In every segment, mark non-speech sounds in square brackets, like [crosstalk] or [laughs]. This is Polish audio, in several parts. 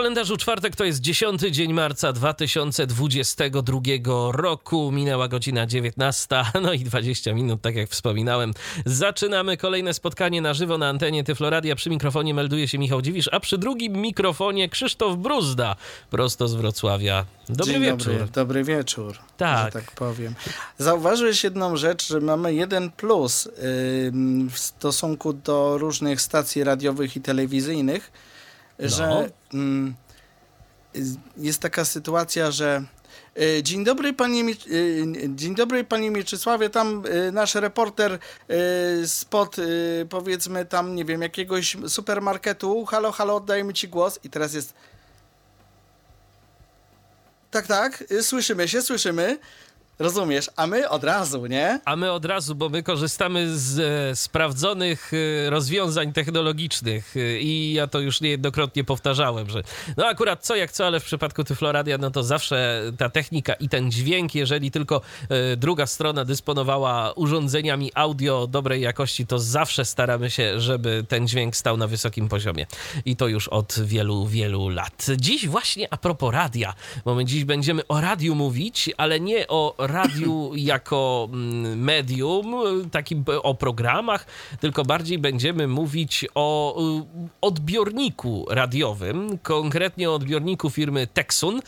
Kalendarzu czwartek to jest 10 dzień marca 2022 roku. Minęła godzina 19, [laughs] no i 20 minut, tak jak wspominałem. Zaczynamy kolejne spotkanie na żywo na antenie Tyfloradia. Przy mikrofonie melduje się Michał Dziwisz, a przy drugim mikrofonie Krzysztof Bruzda, prosto z Wrocławia. Dobry Dzień wieczór. Dobry, dobry wieczór, Tak. tak powiem. Zauważyłeś jedną rzecz, że mamy jeden plus ym, w stosunku do różnych stacji radiowych i telewizyjnych. Że ym, y, jest taka sytuacja, że y, Dzień dobry, panie, y, dzień dobry panie Mieczysławie, tam y, nasz reporter spod powiedzmy tam, nie wiem, jakiegoś supermarketu, halo, halo, oddajemy ci głos. I teraz jest tak, tak, słyszymy się, słyszymy. Rozumiesz, a my od razu, nie? A my od razu, bo my korzystamy z e, sprawdzonych e, rozwiązań technologicznych e, i ja to już niejednokrotnie powtarzałem, że no akurat co jak co, ale w przypadku Tyfloradia, no to zawsze ta technika i ten dźwięk, jeżeli tylko e, druga strona dysponowała urządzeniami audio dobrej jakości, to zawsze staramy się, żeby ten dźwięk stał na wysokim poziomie. I to już od wielu, wielu lat. Dziś właśnie a propos radia, bo my dziś będziemy o radiu mówić, ale nie o radiu jako mm, medium, takim o programach, tylko bardziej będziemy mówić o y, odbiorniku radiowym, konkretnie o odbiorniku firmy Texun,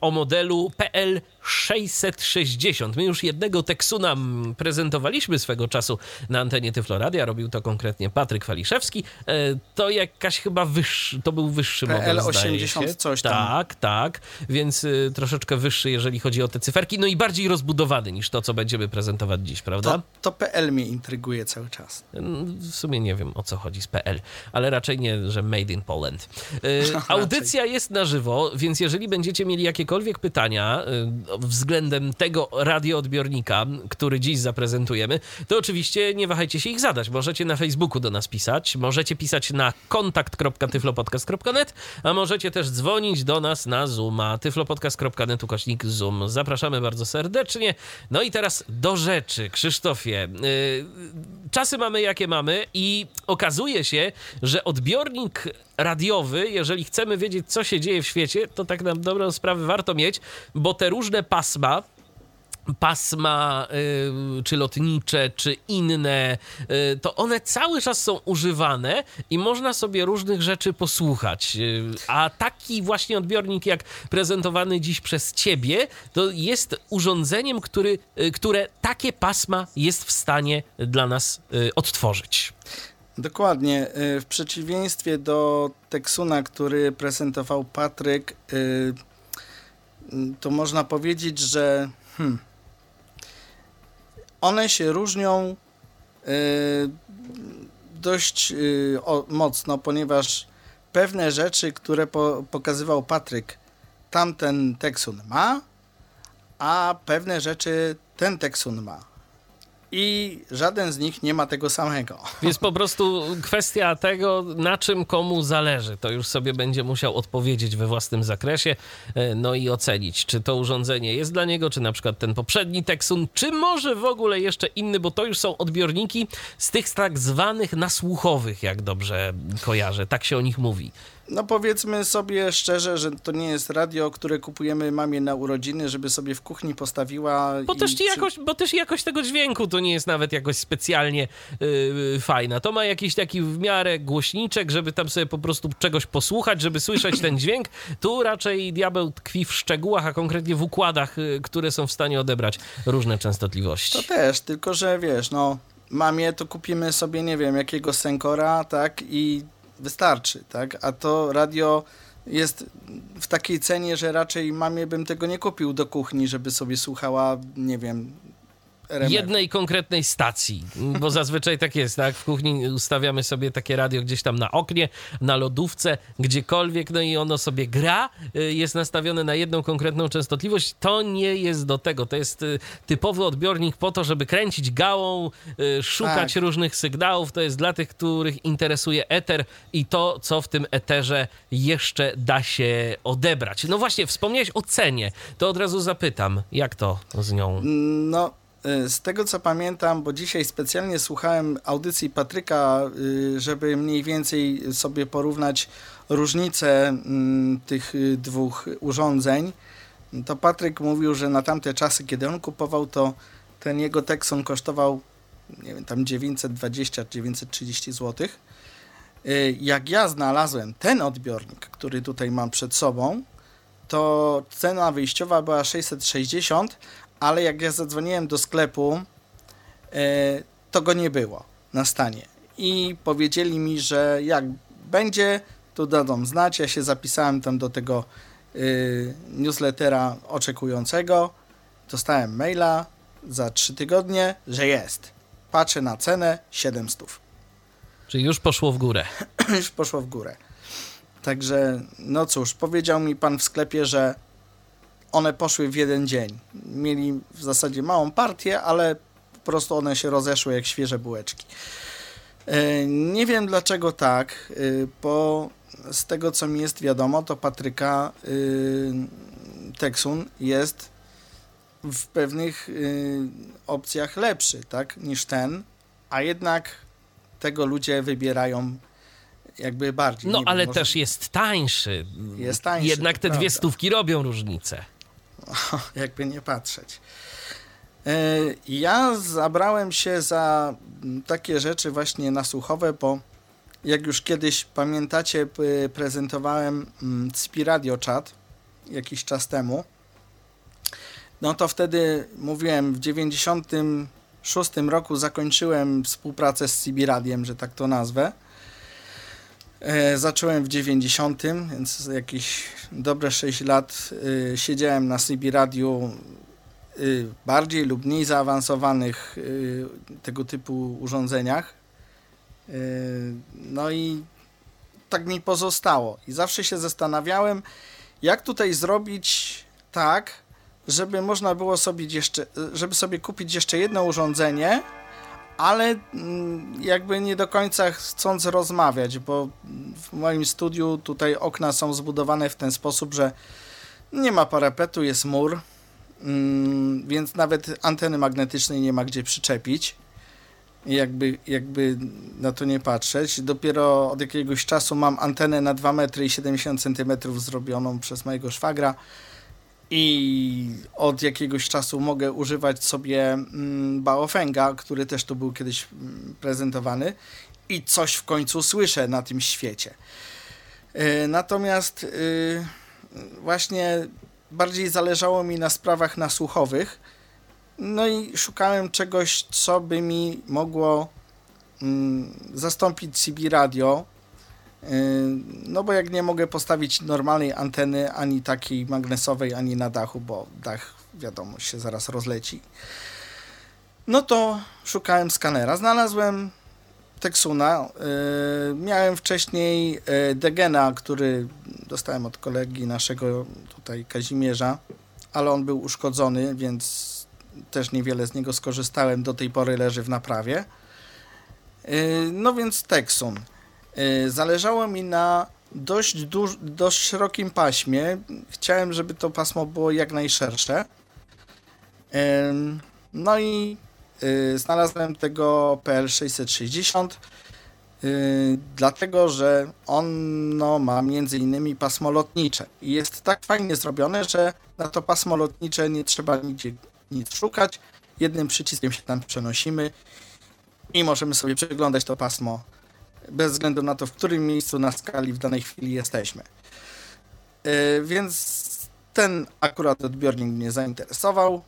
o modelu PL 660. My już jednego Texuna mm, prezentowaliśmy swego czasu na antenie Tyfloradia, robił to konkretnie Patryk Waliszewski. E, To jakaś chyba wyższy, to był wyższy model, PL zdaje 80 się. coś tam. Tak, tak, więc y, troszeczkę wyższy, jeżeli chodzi o te cyferki, no i bardziej rozbudowany niż to, co będziemy prezentować dziś, prawda? To, to PL mnie intryguje cały czas. W sumie nie wiem o co chodzi z PL, ale raczej nie, że made in Poland. Y, [laughs] audycja jest na żywo, więc jeżeli będziecie mieli jakiekolwiek pytania y, względem tego radioodbiornika, który dziś zaprezentujemy, to oczywiście nie wahajcie się ich zadać. Możecie na Facebooku do nas pisać, możecie pisać na kontakt.tyflopodcast.net, a możecie też dzwonić do nas na Zooma tyflopodcast.net ukośnik Zoom. Zapraszamy bardzo serdecznie. No i teraz do rzeczy. Krzysztofie, y, czasy mamy jakie mamy i okazuje się, że odbiornik radiowy, jeżeli chcemy wiedzieć, co się dzieje w świecie, to tak na dobrą sprawę warto mieć, bo te różne pasma, pasma, y, czy lotnicze, czy inne, y, to one cały czas są używane i można sobie różnych rzeczy posłuchać. Y, a taki właśnie odbiornik, jak prezentowany dziś przez ciebie, to jest urządzeniem, który, które takie pasma jest w stanie dla nas odtworzyć. Dokładnie. y, W przeciwieństwie do Texuna, który prezentował Patryk, y, y, to można powiedzieć, że hmm, one się różnią dość mocno, ponieważ pewne rzeczy, które po, pokazywał Patryk, tamten Texun ma, a pewne rzeczy ten Texun ma. I żaden z nich nie ma tego samego. [laughs] Jest po prostu kwestia tego, na czym komu zależy. To już sobie będzie musiał odpowiedzieć we własnym zakresie, e, no i ocenić, czy to urządzenie jest dla niego, czy na przykład ten poprzedni Texun, czy może w ogóle jeszcze inny, bo to już są odbiorniki z tych tak zwanych nasłuchowych, jak dobrze kojarzę. Tak się o nich mówi. No powiedzmy sobie szczerze, że to nie jest radio, które kupujemy mamie na urodziny, żeby sobie w kuchni postawiła. Bo też, przy- jakoś, bo też jakość tego dźwięku to nie jest nawet jakoś specjalnie yy, fajna. To ma jakiś taki w miarę głośniczek, żeby tam sobie po prostu czegoś posłuchać, żeby słyszeć ten [clears throat] dźwięk. Tu raczej diabeł tkwi w szczegółach, a konkretnie w układach, yy, które są w stanie odebrać różne częstotliwości. To też, tylko że wiesz, no mamie to kupimy sobie, nie wiem, jakiego Senkora, tak, i wystarczy, tak, a to radio jest w takiej cenie, że raczej mamie bym tego nie kupił do kuchni, żeby sobie słuchała, nie wiem, RMF. jednej konkretnej stacji, bo zazwyczaj tak jest, tak? W kuchni ustawiamy sobie takie radio gdzieś tam na oknie, na lodówce, gdziekolwiek, no i ono sobie gra, y, jest nastawione na jedną konkretną częstotliwość. To nie jest do tego, to jest y, typowy odbiornik po to, żeby kręcić gałą, y, szukać tak. różnych sygnałów. To jest dla tych, których interesuje eter i to, co w tym eterze jeszcze da się odebrać. No właśnie, wspomniałeś o cenie, to od razu zapytam, jak to z nią? No, z tego co pamiętam, bo dzisiaj specjalnie słuchałem audycji Patryka, y, żeby mniej więcej sobie porównać różnice mm, tych y, dwóch urządzeń, to Patryk mówił, że na tamte czasy, kiedy on kupował, to ten jego Texon kosztował, nie wiem, tam 920-930 zł. Jak ja znalazłem ten odbiornik, który tutaj mam przed sobą, to cena wyjściowa była 660, ale jak ja zadzwoniłem do sklepu, e, to go nie było na stanie. I powiedzieli mi, że jak będzie, to dadzą znać. Ja się zapisałem tam do tego e, newslettera oczekującego. Dostałem maila za 3 tygodnie, że jest. Patrzę na cenę 700. Czyli już poszło w górę. [clears throat] już poszło w górę. Także, no cóż, powiedział mi pan w sklepie, że one poszły w jeden dzień. Mieli w zasadzie małą partię, ale po prostu one się rozeszły jak świeże bułeczki. E, nie wiem dlaczego tak, e, bo z tego co mi jest wiadomo, to Patryka e, Texun jest w pewnych opcjach lepszy, tak, niż ten, a jednak tego ludzie wybierają jakby bardziej. No ale wiem, też jest tańszy. Jest tańszy. Jednak te dwie stówki robią różnicę. Jakby nie patrzeć. E, ja zabrałem się za takie rzeczy właśnie nasłuchowe, bo jak już kiedyś pamiętacie, prezentowałem Spiradio Chat jakiś czas temu. No to wtedy mówiłem, w 96 roku zakończyłem współpracę z CB Radiem, że tak to nazwę. E, zacząłem w 90, więc jakieś dobre 6 lat y, siedziałem na CB Radiu y, bardziej lub mniej zaawansowanych tego typu urządzeniach. No i tak mi pozostało. I zawsze się zastanawiałem, jak tutaj zrobić tak, żeby można było sobie jeszcze, żeby sobie kupić jeszcze jedno urządzenie, ale mm, jakby nie do końca chcąc rozmawiać, bo w moim studiu tutaj okna są zbudowane w ten sposób, że nie ma parapetu, jest mur, mm, więc nawet anteny magnetycznej nie ma gdzie przyczepić. Jakby, jakby na to nie patrzeć. Dopiero od jakiegoś czasu mam antenę na 2 metry i 70 cm zrobioną przez mojego szwagra i od jakiegoś czasu mogę używać sobie mm, Baofenga, który też tu był kiedyś mm, prezentowany. I coś w końcu słyszę na tym świecie. E, natomiast y, właśnie bardziej zależało mi na sprawach nasłuchowych, no i szukałem czegoś, co by mi mogło mm, zastąpić CB radio, no bo jak nie mogę postawić normalnej anteny, ani takiej magnesowej, ani na dachu, bo dach, wiadomo, się zaraz rozleci. No to szukałem skanera. Znalazłem Texuna. Miałem wcześniej Degena, który dostałem od kolegi naszego tutaj Kazimierza, ale on był uszkodzony, więc też niewiele z niego skorzystałem. Do tej pory leży w naprawie. No więc Texun. E, zależało mi na dość, duż, dość szerokim paśmie. Chciałem, żeby to pasmo było jak najszersze. No i e, znalazłem tego PL660, e, dlatego że ono ma między innymi pasmo lotnicze i jest tak fajnie zrobione, że na to pasmo lotnicze nie trzeba nigdzie nic szukać. Jednym przyciskiem się tam przenosimy i możemy sobie przeglądać to pasmo bez względu na to, w którym miejscu na skali w danej chwili jesteśmy. E, więc ten akurat odbiornik mnie zainteresował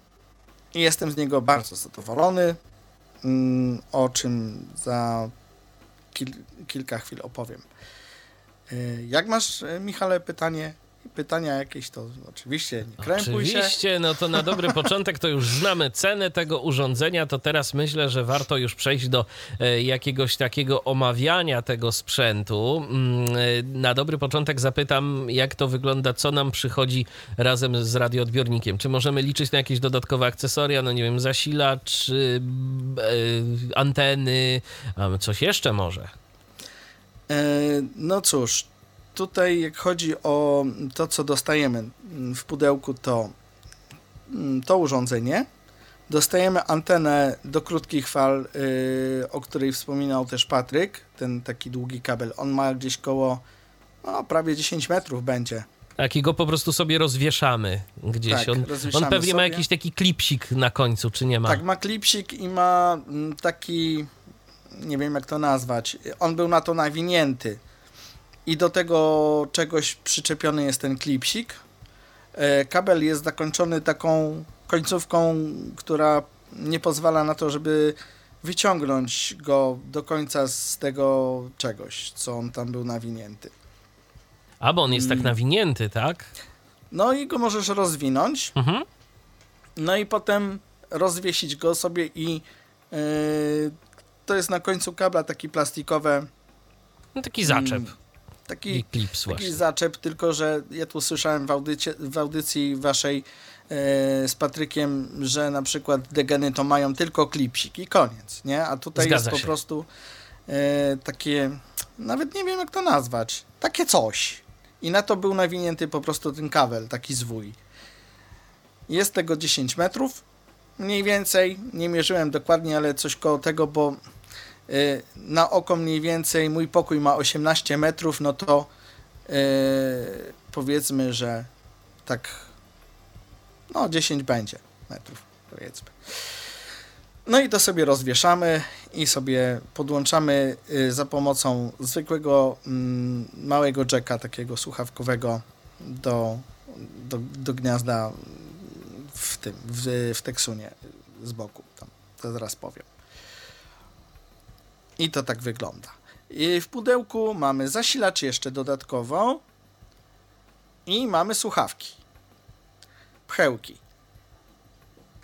i jestem z niego bardzo zadowolony, mm, o czym za kil kilka chwil opowiem. E, jak masz, e, Michale, pytanie pytania jakieś, to oczywiście nie krępuj się. Oczywiście, no to na dobry [laughs] początek to już znamy cenę tego urządzenia, to teraz myślę, że warto już przejść do e, jakiegoś takiego omawiania tego sprzętu. Mm, e, na dobry początek zapytam, jak to wygląda, co nam przychodzi razem z radioodbiornikiem. Czy możemy liczyć na jakieś dodatkowe akcesoria, no nie wiem, zasilacz, e, anteny, coś jeszcze może? No cóż, tutaj jak chodzi o to, co dostajemy w pudełku, to mm, to urządzenie. Dostajemy antenę do krótkich fal, yy, o której wspominał też Patryk, ten taki długi kabel. On ma gdzieś koło no, prawie 10 metrów będzie. Tak, i go po prostu sobie rozwieszamy gdzieś. Tak, on, on, pewnie sobie. ma jakiś taki klipsik na końcu, czy nie ma? Tak, ma klipsik i ma mm, taki, nie wiem jak to nazwać, on był na to nawinięty i do tego czegoś przyczepiony jest ten klipsik. E, kabel jest zakończony taką końcówką, która nie pozwala na to, żeby wyciągnąć go do końca z tego czegoś, co on tam był nawinięty. A, bo on jest tak mm. nawinięty, tak? No i go możesz rozwinąć. Mhm. No i potem rozwiesić go sobie i yy, to jest na końcu kabla taki plastikowe. No taki zaczep. Taki, klips taki zaczep, tylko że ja tu słyszałem w, audycie, w audycji waszej e, z Patrykiem, że na przykład degeny to mają tylko klipsik i koniec, nie? A tutaj Zgadza jest po prostu e, takie, nawet nie wiem jak to nazwać, takie coś. I na to był nawinięty po prostu ten kabel, taki zwój. Jest tego 10 metrów, mniej więcej, nie mierzyłem dokładnie, ale coś koło tego, bo na oko mniej więcej mój pokój ma 18 metrów, no to yy, powiedzmy, że tak no 10 będzie metrów powiedzmy. No i to sobie rozwieszamy i sobie podłączamy y, za pomocą zwykłego mm, małego jacka takiego słuchawkowego do, do, do gniazda w tym, w, w teksunie z boku. Tam, to zaraz powiem. I to tak wygląda. I w pudełku mamy zasilacz jeszcze dodatkowo i mamy słuchawki. Pchełki.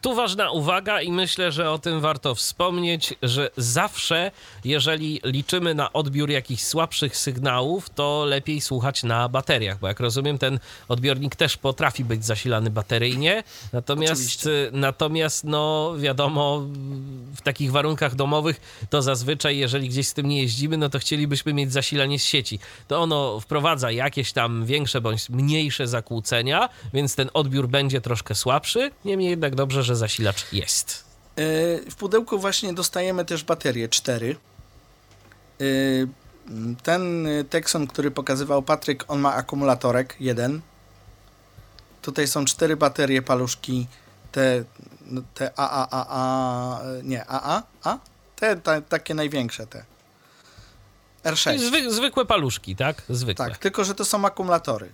Tu ważna uwaga i myślę, że o tym warto wspomnieć, że zawsze, jeżeli liczymy na odbiór jakichś słabszych sygnałów, to lepiej słuchać na bateriach, bo jak rozumiem, ten odbiornik też potrafi być zasilany bateryjnie. Natomiast, natomiast no wiadomo, w takich warunkach domowych to zazwyczaj, jeżeli gdzieś z tym nie jeździmy, no to chcielibyśmy mieć zasilanie z sieci. To ono wprowadza jakieś tam większe bądź mniejsze zakłócenia, więc ten odbiór będzie troszkę słabszy. Niemniej jednak dobrze, że zasilacz jest. E, w pudełku właśnie dostajemy też baterie 4. E, ten Texon, który pokazywał Patryk, on ma akumulatorek jeden. Tutaj są cztery baterie paluszki, te, no, te AAAA, nie, AA, A? Te, te takie największe te. R6. Zwy, zwykłe paluszki, tak? Zwykłe. Tak, tylko że to są akumulatory.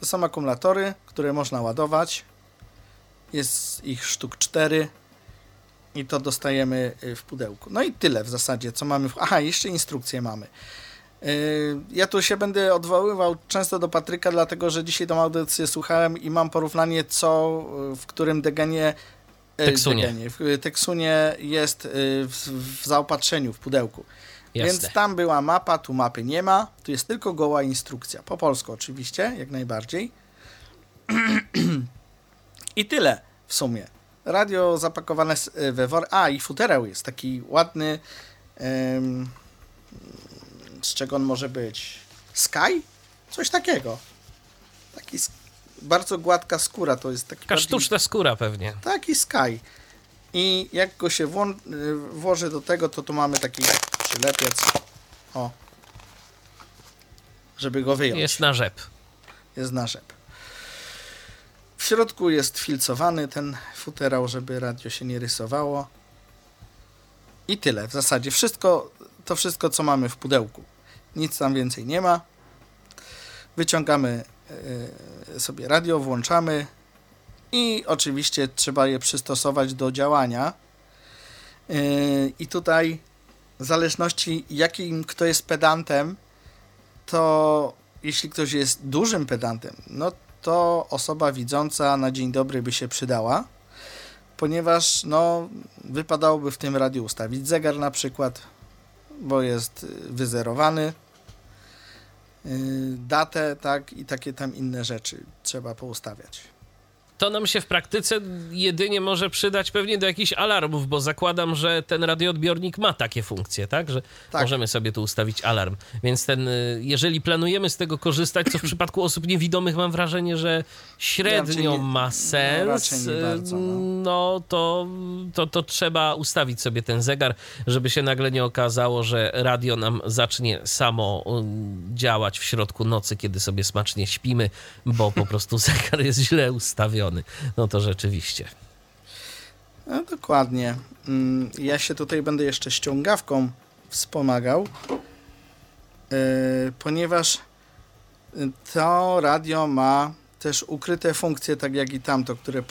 To są akumulatory, które można ładować. Jest ich sztuk 4 i to dostajemy y, w pudełku. No i tyle w zasadzie, co mamy. W... Aha, jeszcze instrukcje mamy. Y, ja tu się będę odwoływał często do Patryka, dlatego że dzisiaj tą audycję słuchałem i mam porównanie, co w którym degenie y, Teksunie. Degenie, w Teksunie jest w, w zaopatrzeniu, w pudełku. Jasne. Więc tam była mapa, tu mapy nie ma, tu jest tylko goła instrukcja. Po polsku oczywiście, jak najbardziej. [clears throat] I tyle w sumie. Radio zapakowane e, we wor... A, i futerał jest taki ładny. Um, z czego on może być? Sky? Coś takiego. Taki bardzo gładka skóra to jest taki. Taka bardziej... sztuczna skóra pewnie. Taki Sky. I jak go się wło... E, włoży do tego, to tu mamy taki przylepiec. O. Żeby go wyjąć. Jest na rzep. Jest na rzep. W środku jest filcowany ten futerał, żeby radio się nie rysowało. I tyle. W zasadzie wszystko, to wszystko, co mamy w pudełku. Nic tam więcej nie ma. Wyciągamy e, sobie radio, włączamy i oczywiście trzeba je przystosować do działania. E, I tutaj w zależności jakim kto jest pedantem, to jeśli ktoś jest dużym pedantem, no to osoba widząca na dzień dobry by się przydała, ponieważ no, wypadałoby w tym radiu ustawić zegar na przykład, bo jest y, wyzerowany, yy, datę, tak, i takie tam inne rzeczy trzeba poustawiać to nam się w praktyce jedynie może przydać pewnie do jakichś alarmów, bo zakładam, że ten radioodbiornik ma takie funkcje, tak? Że tak. możemy sobie tu ustawić alarm. Więc ten, y, jeżeli planujemy z tego korzystać, co w przypadku osób niewidomych mam wrażenie, że średnio nie, ma no, sens, no, bardzo, no. no to, to, to trzeba ustawić sobie ten zegar, żeby się nagle nie okazało, że radio nam zacznie samo y, działać w środku nocy, kiedy sobie smacznie śpimy, bo po prostu [laughs] zegar jest źle ustawiony. No to rzeczywiście. No, dokładnie. Mm, ja się tutaj będę jeszcze ściągawką wspomagał, yy, ponieważ to radio ma też ukryte funkcje, tak jak i tamto, które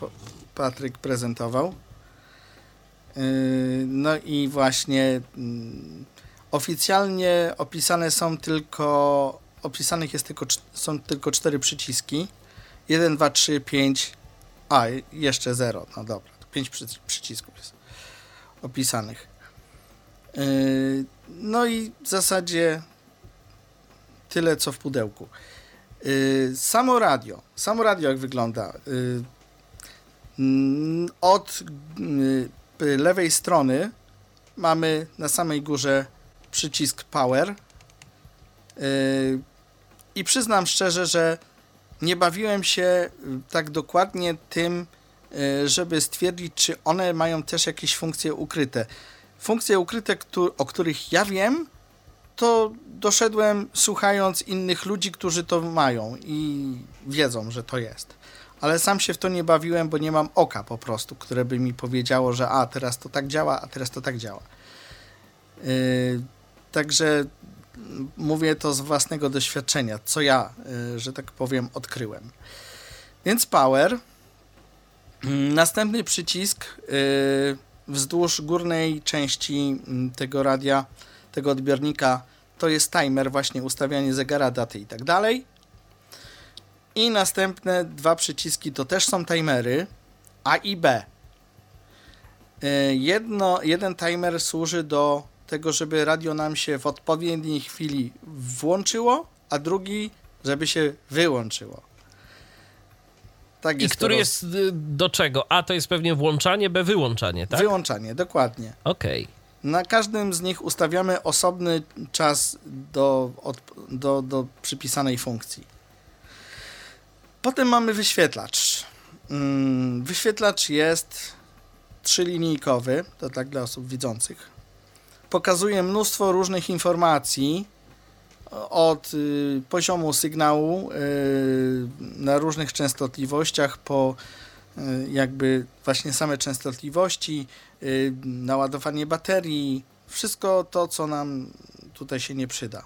Patryk prezentował. Yy, no i właśnie mm, oficjalnie opisane są tylko, opisanych jest tylko, są tylko cztery przyciski. 1, 2, 3, 5, a, jeszcze 0. No dobra, pięć przycisków jest opisanych. Yy, no i w zasadzie tyle co w pudełku. Yy, samo radio. Samo radio jak wygląda? Yy, od lewej strony mamy na samej górze przycisk power. I przyznam szczerze, że nie bawiłem się y, tak dokładnie tym, y, żeby stwierdzić, czy one mają też jakieś funkcje ukryte. Funkcje ukryte, o których ja wiem, to doszedłem słuchając innych ludzi, którzy to mają i wiedzą, że to jest. Ale sam się w to nie bawiłem, bo nie mam oka po prostu, które by mi powiedziało, że a teraz to tak działa, a teraz to tak działa. Yy, także mówię to z własnego doświadczenia, co ja, y, że tak powiem, odkryłem. Więc power. Mm, następny przycisk y, wzdłuż górnej części mm, tego radia, tego odbiornika, to jest timer, właśnie ustawianie zegara, daty i tak dalej. I następne dwa przyciski to też są timery A i B. Y, jedno, jeden timer służy do tego, żeby radio nam się w odpowiedniej chwili włączyło, a drugi, żeby się wyłączyło. Tak I który jest y, do czego? A to jest pewnie włączanie, B wyłączanie, tak? Wyłączanie, dokładnie. Okej. Okay. Na każdym z nich ustawiamy osobny czas do, od, do, do przypisanej funkcji. Potem mamy wyświetlacz. Mm, wyświetlacz jest trzylinijkowy, to tak dla osób widzących pokazuje mnóstwo różnych informacji od y, poziomu sygnału y, na różnych częstotliwościach po y, jakby właśnie same częstotliwości, naładowanie baterii, wszystko to, co nam tutaj się nie przyda.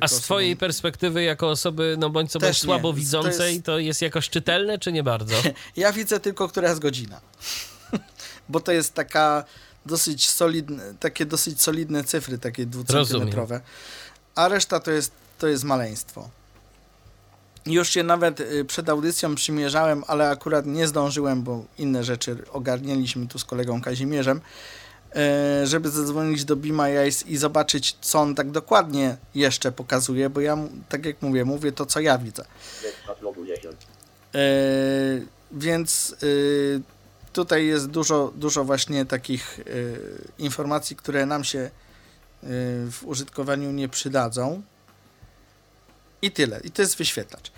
A z twojej perspektywy, jako osoby, no bądź co bądź słabo widzącej, to jest... to jest jakoś czytelne, czy nie bardzo? [laughs] ja widzę tylko, która jest godzina. [laughs] Bo to jest taka dosyć solidne, takie dosyć solidne cyfry, takie dwucentymetrowe. A reszta to jest, to jest maleństwo. Już się nawet y, przed audycją przymierzałem, ale akurat nie zdążyłem, bo inne rzeczy ogarnieliśmy tu z kolegą Kazimierzem, y, żeby zadzwonić do Bima i zobaczyć, co on tak dokładnie jeszcze pokazuje, bo ja, tak jak mówię, mówię to, co ja widzę. Y, więc tutaj jest dużo, dużo właśnie takich y, informacji, które nam się y, w użytkowaniu nie przydadzą. I tyle. I to jest wyświetlacz.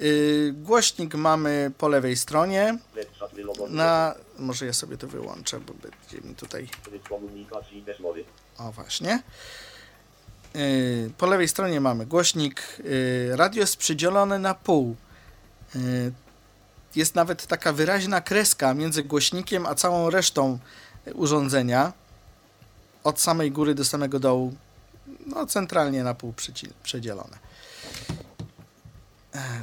Y, głośnik mamy po lewej stronie. Na, może ja sobie to wyłączę, bo będzie mi tutaj. O właśnie. Po lewej stronie mamy głośnik. Radio jest przydzielone na pół jest nawet taka wyraźna kreska między głośnikiem a całą resztą urządzenia. Od samej góry do samego dołu, no centralnie na pół przedzielone.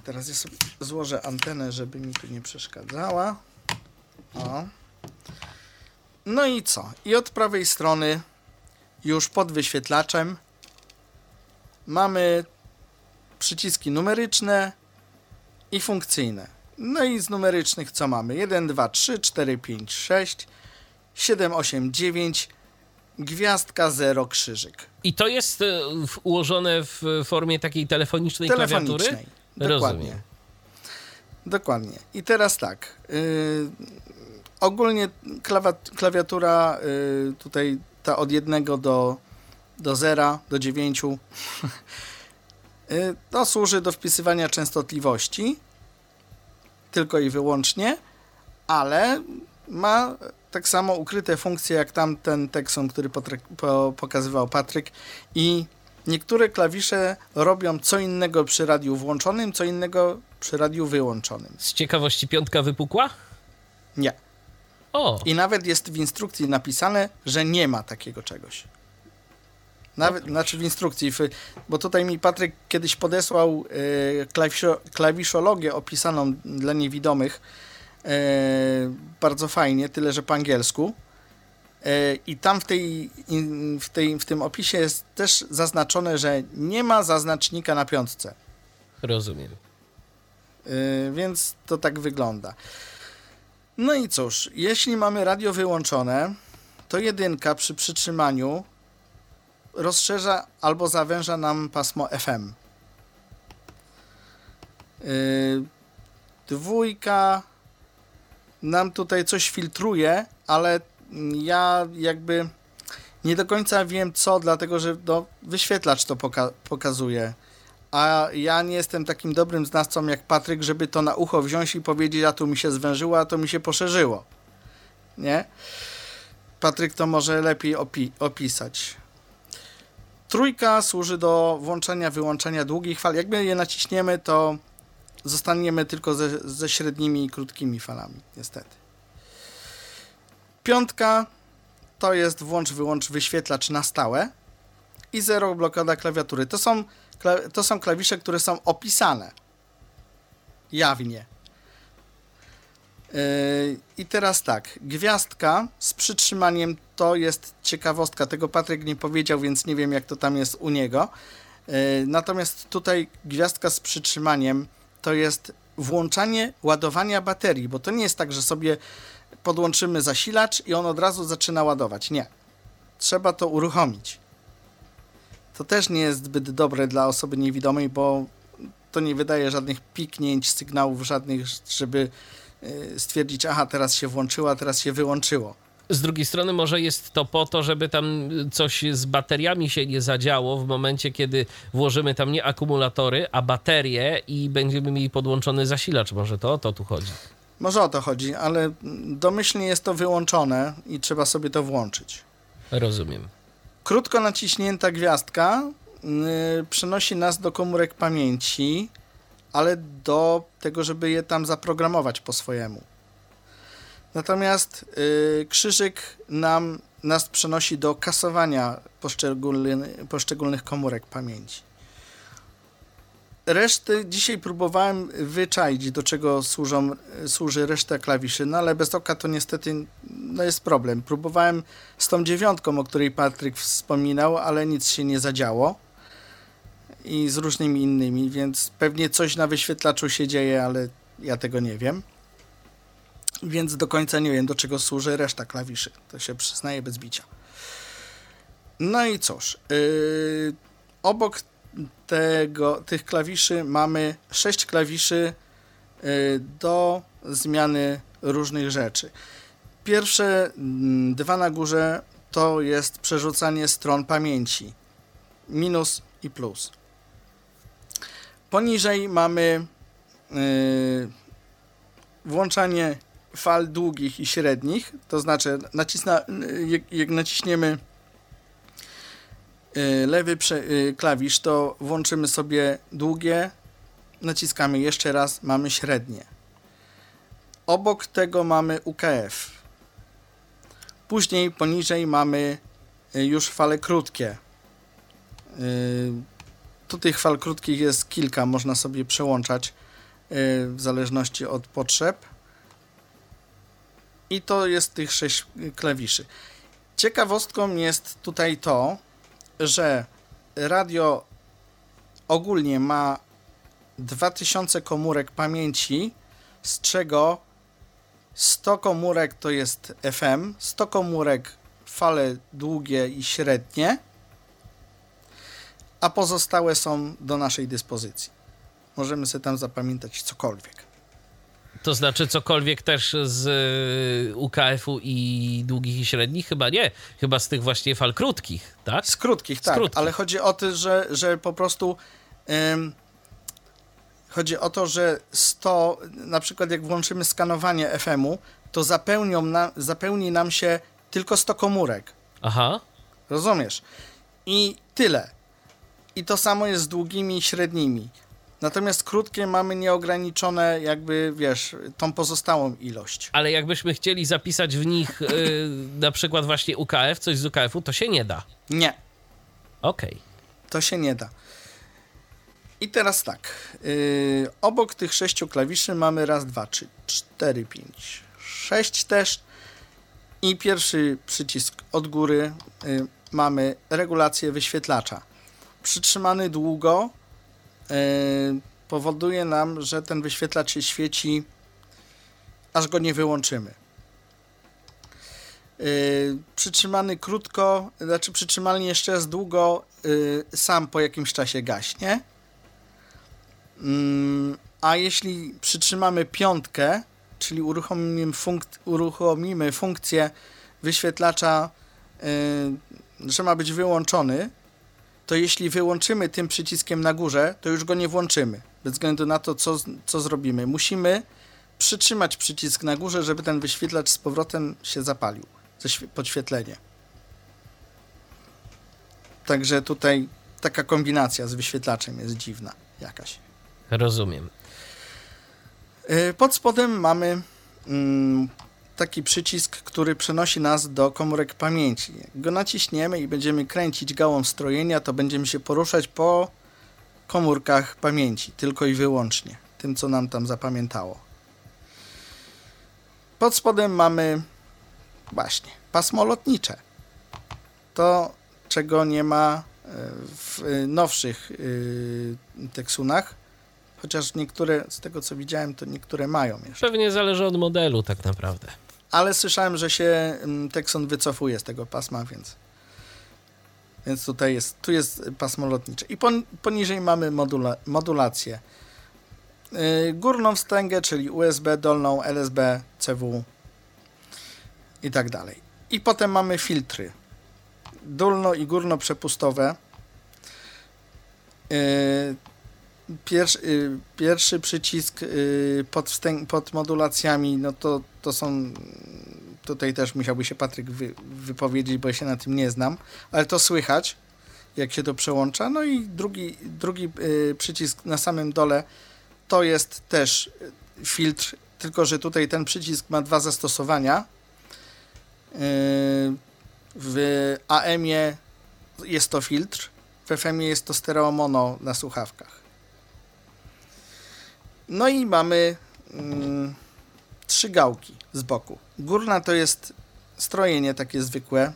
Teraz ja sobie złożę antenę, żeby mi tu nie przeszkadzała. O. No i co? I od prawej strony, już pod wyświetlaczem, mamy przyciski numeryczne i funkcyjne. No i z numerycznych co mamy? 1, 2, 3, 4, 5, 6, 7, 8, 9, gwiazdka, 0, krzyżyk. I to jest e, ułożone w formie takiej telefonicznej, klawiatury? Telefonicznej. Dokładnie. Rozumiem. Dokładnie. I teraz tak. Yy, ogólnie klawiatura yy, tutaj ta od jednego do, do zera, do dziewięciu yy, [laughs] to służy do wpisywania częstotliwości tylko i wyłącznie, ale ma tak samo ukryte funkcje jak tamten Texon, który po, pokazywał Patryk i niektóre klawisze robią co innego przy radiu włączonym, co innego przy radiu wyłączonym. Z ciekawości piątka wypukła? Nie. O, I nawet jest w instrukcji napisane, że nie ma takiego czegoś. Nawet, znaczy w instrukcji, bo tutaj mi Patryk kiedyś podesłał e, klawiszo, klawiszologię opisaną dla niewidomych. E, bardzo fajnie, tyle że po angielsku. E, I tam w, tej, w, tej, w tym opisie jest też zaznaczone, że nie ma zaznacznika na piątce. rozumiem. Więc to tak wygląda. No i cóż, jeśli mamy radio wyłączone, to jedynka przy przytrzymaniu rozszerza albo zawęża nam pasmo FM. Yy, dwójka nam tutaj coś filtruje, ale ja jakby nie do końca wiem co, dlatego że no, wyświetlacz to poka- pokazuje. A ja nie jestem takim dobrym znawcą jak Patryk, żeby to na ucho wziąć i powiedzieć, a tu mi się zwężyło, a to mi się poszerzyło. Nie? Patryk to może lepiej opi- opisać. Trójka służy do włączania, wyłączania długich fal. Jak my je naciśniemy, to zostaniemy tylko ze, ze średnimi i krótkimi falami, niestety. Piątka to jest włącz, wyłącz wyświetlacz na stałe i zero blokada klawiatury. To są, to są klawisze, które są opisane jawnie. Yy, I teraz tak, gwiazdka z przytrzymaniem to jest ciekawostka. Tego Patryk nie powiedział, więc nie wiem, jak to tam jest u niego. Yy, Natomiast tutaj gwiazdka z przytrzymaniem to jest włączanie ładowania baterii, bo to nie jest tak, że sobie podłączymy zasilacz i on od razu zaczyna ładować. Nie. Trzeba to uruchomić. To też nie jest zbyt dobre dla osoby niewidomej, bo to nie wydaje żadnych piknięć, sygnałów żadnych, żeby stwierdzić, aha, teraz się włączyło, a teraz się wyłączyło. Z drugiej strony może jest to po to, żeby tam coś z bateriami się nie zadziało w momencie, kiedy włożymy tam nie akumulatory, a baterie i będziemy mieli podłączony zasilacz. Może to o to tu chodzi. Może o to chodzi, ale domyślnie jest to wyłączone i trzeba sobie to włączyć. Rozumiem. Krótko naciśnięta gwiazdka yy, przenosi nas do komórek pamięci, ale do tego, żeby je tam zaprogramować po swojemu. Natomiast yy, krzyżyk nam, nas przenosi do kasowania poszczególny, poszczególnych komórek pamięci. Reszty dzisiaj próbowałem wyczaić, do czego służą, służy reszta klawiszy, no ale bez oka to niestety no jest problem. Próbowałem z tą dziewiątką, o której Patryk wspominał, ale nic się nie zadziało. I z różnymi innymi, więc pewnie coś na wyświetlaczu się dzieje, ale ja tego nie wiem. Więc do końca nie wiem, do czego służy reszta klawiszy. To się przyznaje bez bicia. No i cóż. Yy, obok tego, tych klawiszy mamy sześć klawiszy yy, do zmiany różnych rzeczy. Pierwsze mm, dwa na górze to jest przerzucanie stron pamięci. Minus i plus. Poniżej mamy yy, włączanie fal długich i średnich, to znaczy nacisna, yy, jak, jak naciśniemy yy, lewy prze, yy, klawisz, to włączymy sobie długie, naciskamy jeszcze raz, mamy średnie. Obok tego mamy UKF. Później poniżej mamy y, już fale krótkie. Y, Tu tych fal krótkich jest kilka, można sobie przełączać y, w zależności od potrzeb. I to jest tych sześć klawiszy. Ciekawostką jest tutaj to, że radio ogólnie ma 2000 komórek pamięci, z czego 100 komórek to jest FM, 100 komórek fale długie i średnie, a pozostałe są do naszej dyspozycji. Możemy sobie tam zapamiętać cokolwiek. To znaczy cokolwiek też z y, UKF-u i długich i średnich? Chyba nie. Chyba z tych właśnie fal krótkich, tak? Z krótkich, tak. krótkich. Ale chodzi o to, że, że po prostu ym, chodzi o to, że 100, na przykład jak włączymy skanowanie FM-u, to zapełnią na, zapełni nam się tylko 100 komórek. Aha. Rozumiesz? I tyle. I to samo jest z długimi i średnimi. Natomiast krótkie mamy nieograniczone, jakby wiesz, tą pozostałą ilość. Ale jakbyśmy chcieli zapisać w nich y, [laughs] na przykład właśnie UKF, coś z UKF-u, to się nie da. Nie, Okej. to się nie da. I teraz tak. Yy, obok tych sześciu klawiszy mamy raz, dwa, trzy, cztery, pięć, sześć też. I pierwszy przycisk od góry yy, mamy regulację wyświetlacza. Przytrzymany długo yy, powoduje nam, że ten wyświetlacz się świeci, aż go nie wyłączymy. Yy, przytrzymany krótko, znaczy przytrzymany jeszcze raz długo, yy, sam po jakimś czasie gaśnie. Mm, a jeśli przytrzymamy piątkę, czyli uruchomimy, funk- uruchomimy funkcję wyświetlacza, że ma być wyłączony, to jeśli wyłączymy tym przyciskiem na górze, to już go nie włączymy, bez względu na to, co, co zrobimy. Musimy przytrzymać przycisk na górze, żeby ten wyświetlacz z powrotem się zapalił, podświetlenie. Także tutaj taka kombinacja z wyświetlaczem jest dziwna jakaś. Rozumiem. Yy, Pod spodem mamy mm, taki przycisk, który przenosi nas do komórek pamięci. Jak go naciśniemy i będziemy kręcić gałą strojenia, to będziemy się poruszać po komórkach pamięci, tylko i wyłącznie, tym co nam tam zapamiętało. Pod spodem mamy właśnie pasmo lotnicze. To, czego nie ma e, w e, nowszych e, teksunach, chociaż niektóre, z tego co widziałem, to niektóre mają jeszcze. Pewnie zależy od modelu tak naprawdę. Ale słyszałem, że się mm, Texon wycofuje z tego pasma, więc więc tutaj jest, tu jest pasmo lotnicze. I pon, poniżej mamy modula, modulację. Yy, górną wstęgę, czyli USB, dolną LSB, CW i tak dalej. I potem mamy filtry. Dolno i górno przepustowe. Yy, Pierwszy, y, pierwszy przycisk y, pod, wstęg, pod modulacjami, no to, to są. Tutaj też musiałby się Patryk wy, wypowiedzieć, bo ja się na tym nie znam, ale to słychać, jak się to przełącza. No i drugi, drugi y, przycisk na samym dole to jest też y, filtr, tylko że tutaj ten przycisk ma dwa zastosowania. Y, w AM-ie jest to filtr, w FM-ie jest to stereo mono na słuchawkach. No i mamy mm, trzy gałki z boku. Górna to jest strojenie takie zwykłe.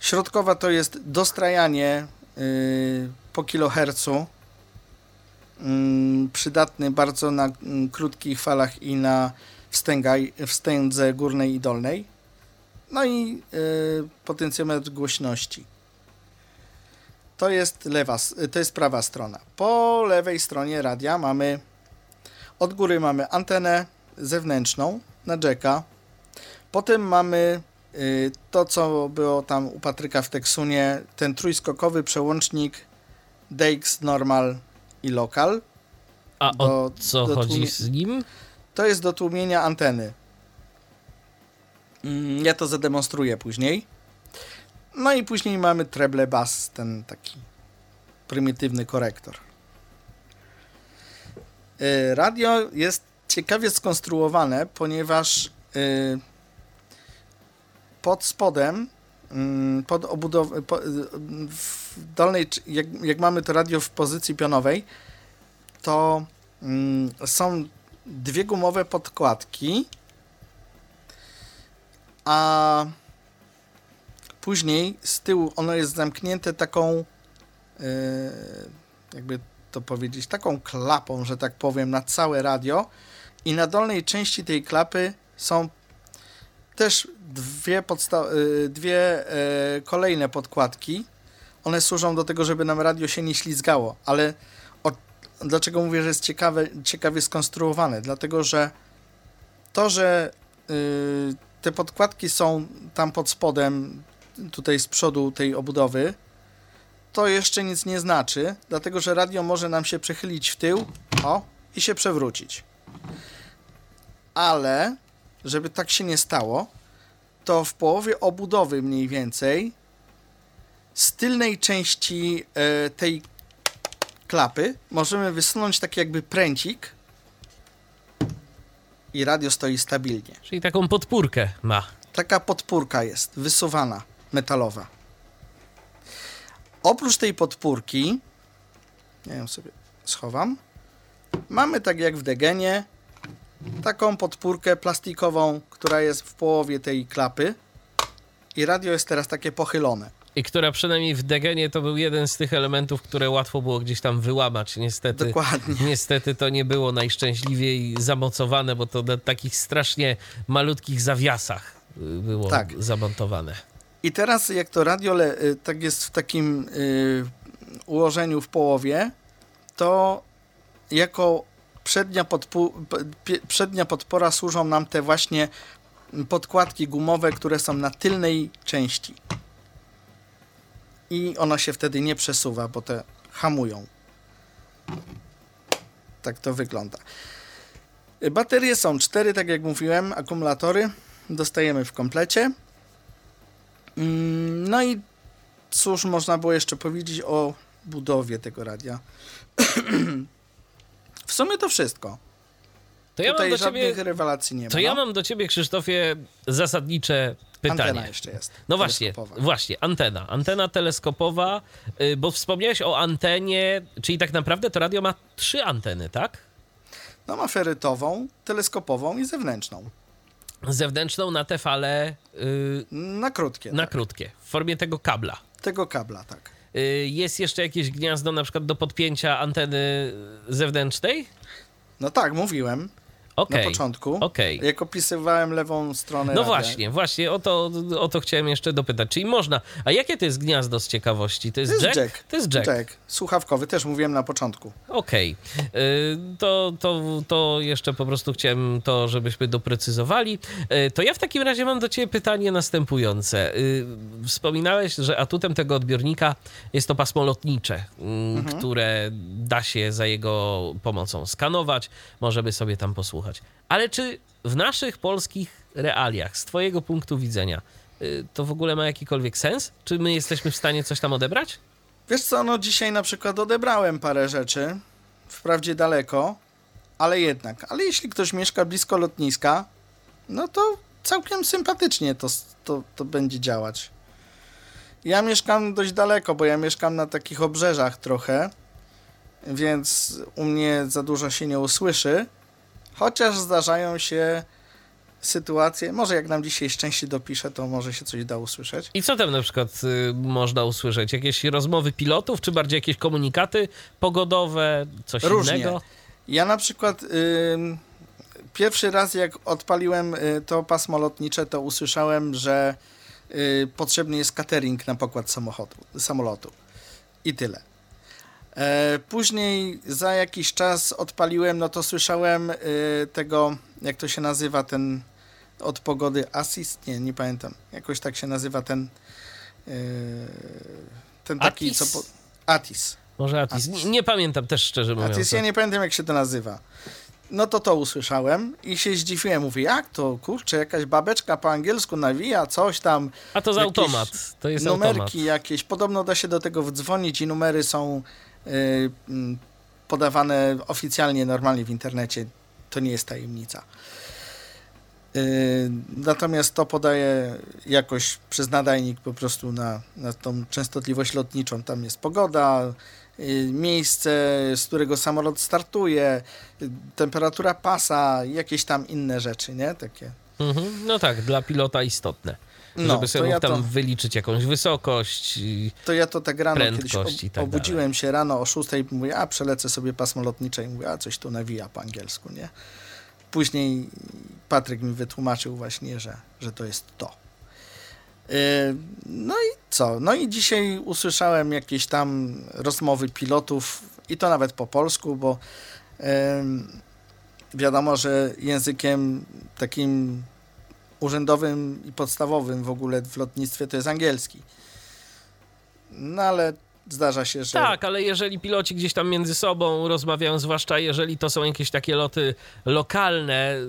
Środkowa to jest dostrajanie yy, po kilohercu. Yy, przydatny bardzo na mm, krótkich falach i na wstęga, wstędze górnej i dolnej. No i yy, potencjometr głośności. To jest lewa, to jest prawa strona. Po lewej stronie radia mamy od góry mamy antenę zewnętrzną na jacka. Potem mamy y, to, co było tam u Patryka w Teksunie, ten trójskokowy przełącznik DX Normal i Local. A Do- o co do chodzi z nim? To jest do tłumienia anteny. Mm, Ja to zademonstruję później. No i później mamy treble bass, ten taki prymitywny korektor. Y, Radio jest ciekawie skonstruowane, ponieważ y, pod spodem, mm, pod obudową, y, w dolnej, jak, jak mamy to radio w pozycji pionowej, to mm, są dwie gumowe podkładki, a później z tyłu ono jest zamknięte taką yy, jakby to powiedzieć, taką klapą, że tak powiem, na całe radio i na dolnej części tej klapy są też dwie, y, dwie e, kolejne podkładki. One służą do tego, żeby nam radio się nie ślizgało, ale o, dlaczego mówię, że jest ciekawe, ciekawie skonstruowane? Dlatego, że to, że y, te podkładki są tam pod spodem, tutaj z przodu tej obudowy, to jeszcze nic nie znaczy, dlatego że radio może nam się przechylić w tył, o, i się przewrócić. Ale, żeby tak się nie stało, to w połowie obudowy mniej więcej z tylnej części e, tej klapy możemy wysunąć taki jakby pręcik i radio stoi stabilnie. Czyli taką podpórkę ma. Taka podpórka jest, wysuwana, metalowa. Oprócz tej podpórki, ja ją sobie schowam, mamy tak jak w Degenie, taką podpórkę plastikową, która jest w połowie tej klapy i radio jest teraz takie pochylone. I która przynajmniej w Degenie to był jeden z tych elementów, które łatwo było gdzieś tam wyłamać. Niestety, Dokładnie. [laughs] niestety to nie było najszczęśliwiej zamocowane, bo to na takich strasznie malutkich zawiasach y, było Tak. zamontowane. I teraz jak to radio y, tak jest w takim y, ułożeniu w połowie, to jako przednia, podpu- przednia podpora służą nam te właśnie podkładki gumowe, które są na tylnej części. I ona się wtedy nie przesuwa, bo te hamują. Tak to wygląda. Baterie są cztery, tak jak mówiłem, akumulatory dostajemy w komplecie. Mm, No i cóż można było jeszcze powiedzieć o budowie tego radia? [clears throat] w sumie to wszystko. To ja mam Tutaj do żadnych ciebie, rewelacji nie ma. to ja no. mam do ciebie, Krzysztofie, zasadnicze pytanie. Antena jeszcze jest. No właśnie, właśnie, antena. Antena teleskopowa, y, bo wspomniałeś o antenie, czyli tak naprawdę to radio ma trzy anteny, tak? No ma ferytową, teleskopową i zewnętrzną. Zewnętrzną na te fale y, Na krótkie. na tak. krótkie, w formie tego kabla. Tego kabla, tak. Y, jest jeszcze jakieś gniazdo na przykład do podpięcia anteny zewnętrznej? No tak, mówiłem Okej. na początku. Okej. Jak opisywałem lewą stronę No radia. właśnie, właśnie o to, o to chciałem jeszcze dopytać. Czyli można. A jakie to jest gniazdo z ciekawości? To jest, To jest jack? jack. To jest jack. Tak, słuchawkowy, też mówiłem na początku. Okej. Y, To, to, to jeszcze po prostu chciałem to, żebyśmy doprecyzowali. Y, To ja w takim razie mam do Ciebie pytanie następujące. Y, Wspominałeś, że atutem tego odbiornika jest to pasmo lotnicze, mm, które da się za jego pomocą skanować, możemy sobie tam posłuchać. Ale czy w naszych polskich realiach, z Twojego punktu widzenia, y, to w ogóle ma jakikolwiek sens? Czy my jesteśmy w stanie coś tam odebrać? Wiesz co, no dzisiaj na przykład odebrałem parę rzeczy, wprawdzie daleko, ale jednak. Ale jeśli ktoś mieszka blisko lotniska, no to całkiem sympatycznie to, to, to będzie działać. Ja mieszkam dość daleko, bo ja mieszkam na takich obrzeżach trochę, więc u mnie za dużo się nie usłyszy, chociaż zdarzają się sytuacje, może jak nam dzisiaj szczęście dopisze, to może się coś da usłyszeć. I co tam na przykład y, można usłyszeć? Jakieś rozmowy pilotów, czy bardziej jakieś komunikaty pogodowe, coś Różnie. innego? Ja na przykład ym, pierwszy raz jak odpaliłem y, to pasmo lotnicze, to usłyszałem, że y, potrzebny jest catering na pokład samochodu, samolotu. I tyle. E, później za jakiś czas odpaliłem, no to słyszałem y, tego, jak to się nazywa, ten od pogody Assist? Nie, nie pamiętam. Jakoś tak się nazywa ten y, ten taki, Atis? co... Po, Atis. Może Atis? Atis. Nie, nie pamiętam też szczerze mówiąc. jest, ja nie pamiętam jak się to nazywa. No to to usłyszałem i się zdziwiłem. Mówię, jak to, kurczę, jakaś babeczka po angielsku nawija, coś tam, A to z automat. To jest numerki automat. jakieś. Podobno da się do tego wdzwonić i numery są podawane oficjalnie, normalnie w internecie. To nie jest tajemnica. Y, natomiast to podaje jakoś przez nadajnik po prostu na, na tą częstotliwość lotniczą. Tam jest pogoda, y, miejsce, z którego samolot startuje, y, temperatura pasa, jakieś tam inne rzeczy, nie? Takie. Mhm. No tak, dla pilota istotne. No, żeby sobie ja tam to- wyliczyć jakąś wysokość. To ja to tak rano Prędkość kiedyś ob- tak obudziłem się rano o 6 i mówię, a przelecę sobie pasmo lotnicze i mówię, a coś tu nawija po angielsku, nie? Później Patryk mi wytłumaczył właśnie, że, że to jest to. Yy, No i co? No i dzisiaj usłyszałem jakieś tam rozmowy pilotów i to nawet po polsku, bo em, wiadomo, że językiem takim urzędowym i podstawowym w ogóle w lotnictwie to jest angielski. No ale zdarza się, że. Tak, ale jeżeli piloci gdzieś tam między sobą rozmawiają, zwłaszcza jeżeli to są jakieś takie loty lokalne y,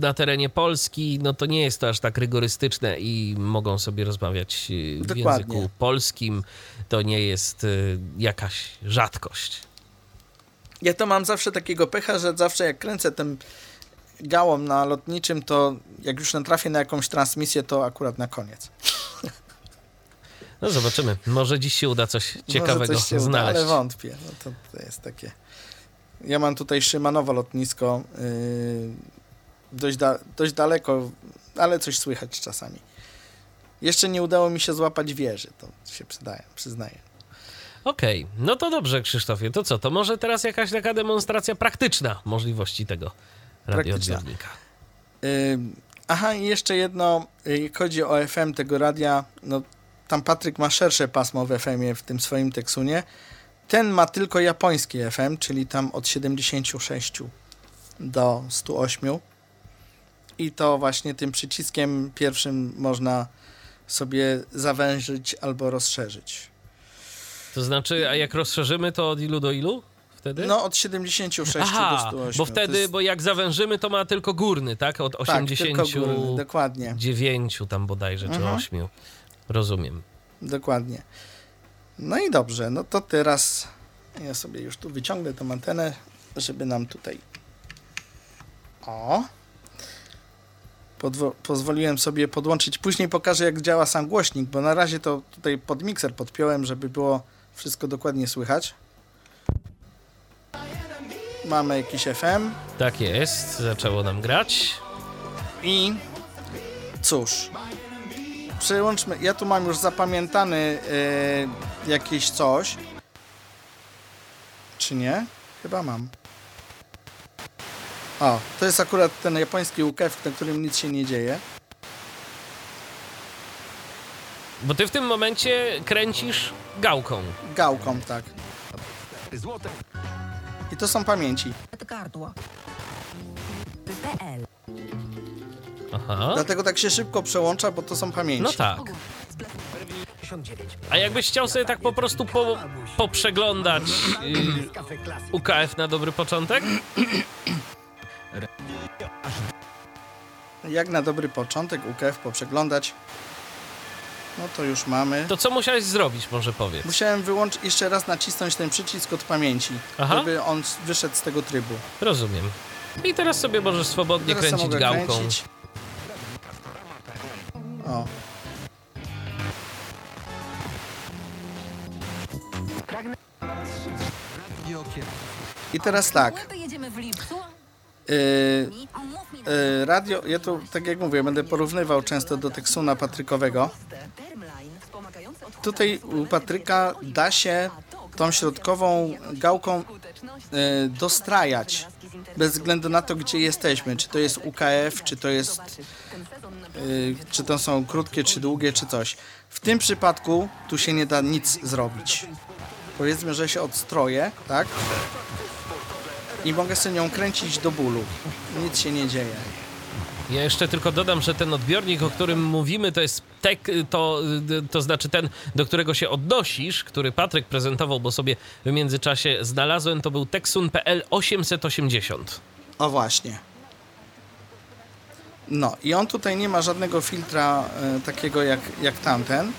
na terenie Polski, no to nie jest to aż tak rygorystyczne i mogą sobie rozmawiać y, w Dokładnie. języku polskim. To nie jest y, jakaś rzadkość. Ja to mam zawsze takiego pecha, że zawsze jak kręcę tym gałą na lotniczym, to jak już natrafię na jakąś transmisję, to akurat na koniec. No zobaczymy. Może dziś się uda coś ciekawego coś się uda, znaleźć. ale wątpię. No to, to jest takie. Ja mam tutaj Szymanowo lotnisko. Yy, dość, da, dość daleko, ale coś słychać czasami. Jeszcze nie udało mi się złapać wieży, to się przydaje, przyznaję. Okej, no to dobrze, Krzysztofie. To co, to może teraz jakaś taka demonstracja praktyczna możliwości tego radioodbiornika. Yy, aha, i jeszcze jedno, jak chodzi o FM tego radia, no tam Patryk ma szersze pasmo w FM-ie w tym swoim teksunie. Ten ma tylko japoński FM, czyli tam od 76 do 108. I to właśnie tym przyciskiem pierwszym można sobie zawężyć albo rozszerzyć. To znaczy, a jak rozszerzymy, to od ilu do ilu wtedy? No od 76 do Aha, 108. bo wtedy, jest- bo jak zawężymy, to ma tylko górny, tak? Od tak, tylko 89 górny, dokładnie. tam bodajże, czy Mhm. 8. Rozumiem. Dokładnie. No i dobrze, no to teraz ja sobie już tu wyciągnę tą antenę, żeby nam tutaj. O. Podwo- pozwoliłem sobie podłączyć. Później pokażę, jak działa sam głośnik, bo na razie to tutaj pod mikser podpiąłem, żeby było wszystko dokładnie słychać. Mamy jakiś FM Tak jest, zaczęło nam grać. i cóż. Przełączmy. Ja tu mam już zapamiętany e, jakieś coś. Czy nie? Chyba mam. O, to jest akurat ten japoński UKF, na którym nic się nie dzieje. Bo ty w tym momencie kręcisz gałką. Gałką, tak. I to są pamięci. PL. Aha. Dlatego tak się szybko przełącza, bo to są pamięci. No tak. A jakbyś chciał sobie tak po prostu po, poprzeglądać y, UKF na dobry początek? Jak na dobry początek UKF poprzeglądać. No to już mamy. To co musiałeś zrobić, może powiedz? Musiałem wyłączyć, jeszcze raz nacisnąć ten przycisk od pamięci, Aha. żeby on wyszedł z tego trybu. Rozumiem. I teraz sobie możesz swobodnie Teraz kręcić mogę gałką. kręcić. O. I teraz tak. Radio, ja tu, tak jak mówię, będę porównywał często do Teksuna Patrykowego. Tutaj u Patryka da się tą środkową gałką yy, dostrajać. Bez względu na to, gdzie jesteśmy. Czy to jest UKF, czy to jest czy to są krótkie, czy długie, czy coś. W tym przypadku tu się nie da nic zrobić. Powiedzmy, że się odstroję, tak? I mogę sobie nią kręcić do bólu. Nic się nie dzieje. Ja jeszcze tylko dodam, że ten odbiornik, o którym mówimy, to jest tek, to, to znaczy ten, do którego się odnosisz, który Patryk prezentował, bo sobie w międzyczasie znalazłem, to był Texun.pl 880. O właśnie. No i on tutaj nie ma żadnego filtra e, takiego jak, jak tamten.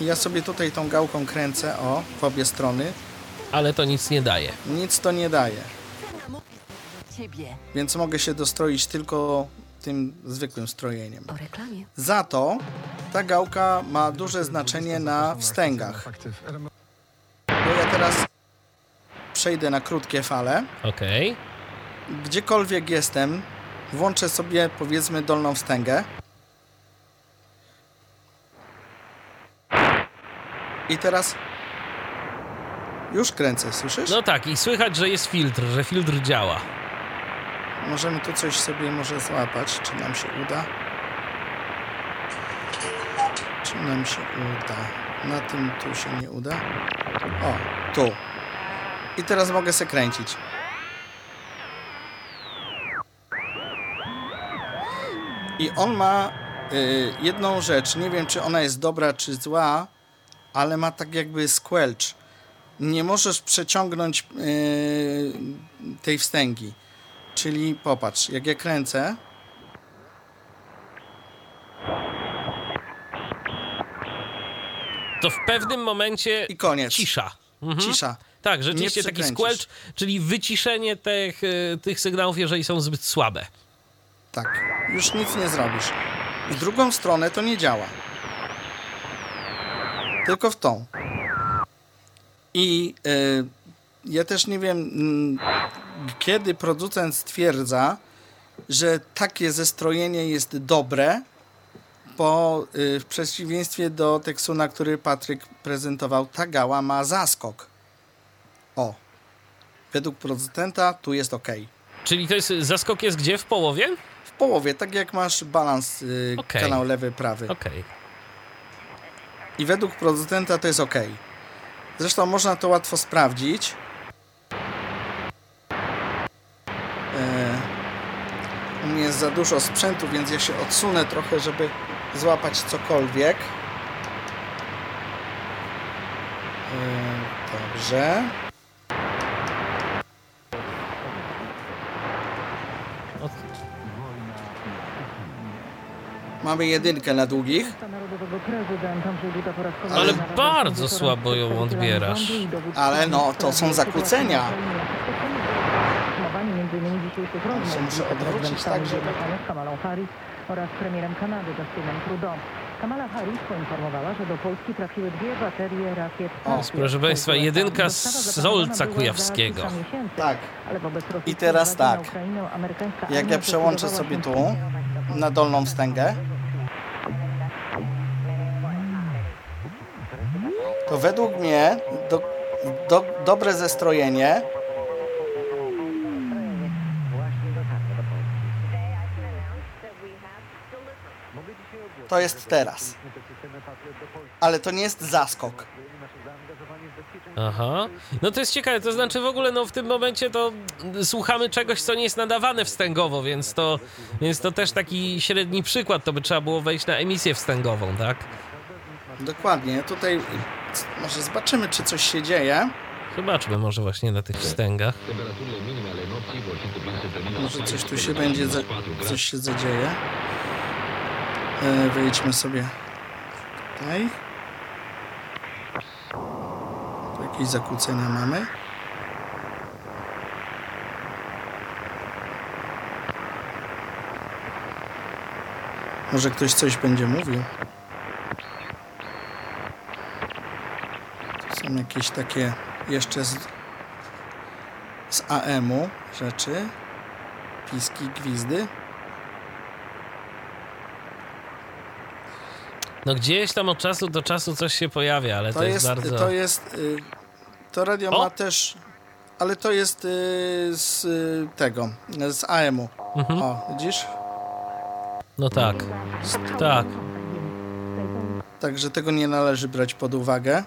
I ja sobie tutaj tą gałką kręcę, o, w obie strony. Ale to nic nie daje. Nic to nie daje. Ciebie Więc mogę się dostroić tylko tym zwykłym strojeniem. o reklamie. Za to ta gałka ma duże znaczenie na wstęgach. Bo ja teraz przejdę na krótkie fale. Okej. Gdziekolwiek jestem, włączę sobie powiedzmy dolną wstęgę. I teraz już kręcę, słyszysz? No tak, i słychać, że jest filtr, że filtr działa. Możemy tu coś sobie może złapać, czy nam się uda. Czy nam się uda? Na tym tu się nie uda. O, tu. I teraz mogę se kręcić. I on ma y, jedną rzecz, nie wiem czy ona jest dobra czy zła, ale ma tak jakby squelch. Nie możesz przeciągnąć y, tej wstęgi. Czyli popatrz, jak ja kręcę. To w pewnym momencie I koniec. cisza. Mhm. Cisza. Tak, rzeczywiście taki squelch, czyli wyciszenie tych, y, tych sygnałów, jeżeli są zbyt słabe. Tak. Już nic nie zrobisz. W drugą stronę to nie działa. Tylko w tą. I y, ja też nie wiem, mm, kiedy producent stwierdza, że takie zestrojenie jest dobre, bo y, w przeciwieństwie do Texuna, który Patryk prezentował, ta gała ma zaskok. O. Według producenta tu jest ok. Czyli to jest, zaskok jest gdzie? W połowie? W połowie, tak jak masz balans y, Okej. kanał lewy, prawy. Okej. I według producenta to jest ok. Zresztą można to łatwo sprawdzić. E, u mnie jest za dużo sprzętu, więc ja się odsunę trochę, żeby złapać cokolwiek. E, dobrze. Mamy jedynkę na długich. Ale bardzo słabo ją odbierasz. Ale no, to są zakłócenia. Się muszę odwrócić tak, żeby- Kamalą Harris oraz premierem Kanady Justinem Trudeau. Kamala Harris poinformowała, że do Polski trafiły dwie baterie rakiet Patriot. proszę państwa, jedynka z Solca Kujawskiego. Tak. ale wobec rosyjskiej I teraz tak. Jak ja przełączę sobie tu, na dolną wstęgę, to według mnie do, do, dobre zestrojenie to jest teraz. Ale to nie jest zaskok. Aha. No to jest ciekawe, to znaczy w ogóle no w tym momencie to słuchamy czegoś, co nie jest nadawane wstęgowo, więc to, więc to też taki średni przykład, to by trzeba było wejść na emisję wstęgową, tak? Dokładnie. Tutaj może zobaczymy, czy coś się dzieje. Zobaczmy może właśnie na tych wstęgach. Może coś tu się będzie, za, coś się zadzieje. E, wejdźmy sobie tutaj. Tu jakieś zakłócenia mamy. Może ktoś coś będzie mówił. Tu są jakieś takie jeszcze z, z AM-u rzeczy. Piski, gwizdy. No gdzieś tam od czasu do czasu coś się pojawia, ale to, To jest, jest, bardzo... to jest, y, to radio O! ma też, ale to jest y, z y, tego, z AM-u. Mhm. O, widzisz? No tak, tak. Także tego nie należy brać pod uwagę.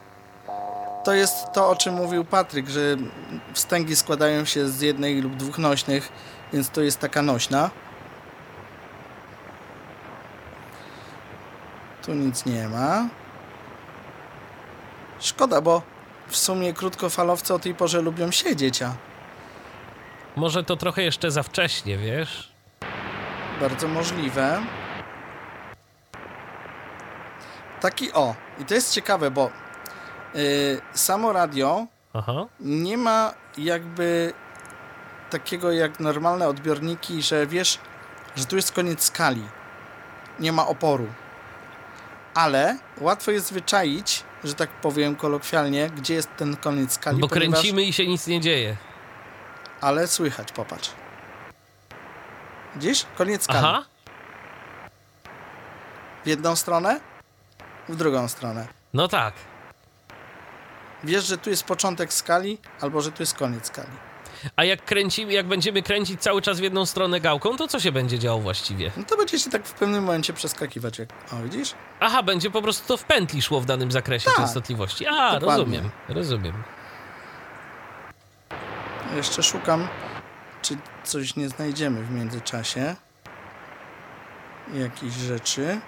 To jest to, o czym mówił Patryk, że wstęgi składają się z jednej lub dwóch nośnych, więc to jest taka nośna. Tu nic nie ma. Szkoda, bo w sumie krótkofalowce o tej porze lubią siedzieć, a Może to trochę jeszcze za wcześnie, wiesz? Bardzo możliwe. Taki o. I to jest ciekawe, bo y, samo radio Aha. nie ma jakby takiego jak normalne odbiorniki, że wiesz, że tu jest koniec skali. Nie ma oporu. Ale łatwo jest wyczaić, że tak powiem kolokwialnie, gdzie jest ten koniec skali. Bo ponieważ- kręcimy i się nic nie dzieje. Ale słychać, popatrz. Gdzieś? Koniec skali. Aha. W jedną stronę, w drugą stronę. No tak. Wiesz, że tu jest początek skali, albo że tu jest koniec skali. A jak kręcimy, jak będziemy kręcić cały czas w jedną stronę gałką, to co się będzie działo właściwie? No to będzie się tak w pewnym momencie przeskakiwać. Jak... O, widzisz? Aha, będzie po prostu to w pętli szło w danym zakresie Tak. częstotliwości. A, Dokładnie. rozumiem, rozumiem. Jeszcze szukam, czy coś nie znajdziemy w międzyczasie. Jakichś rzeczy.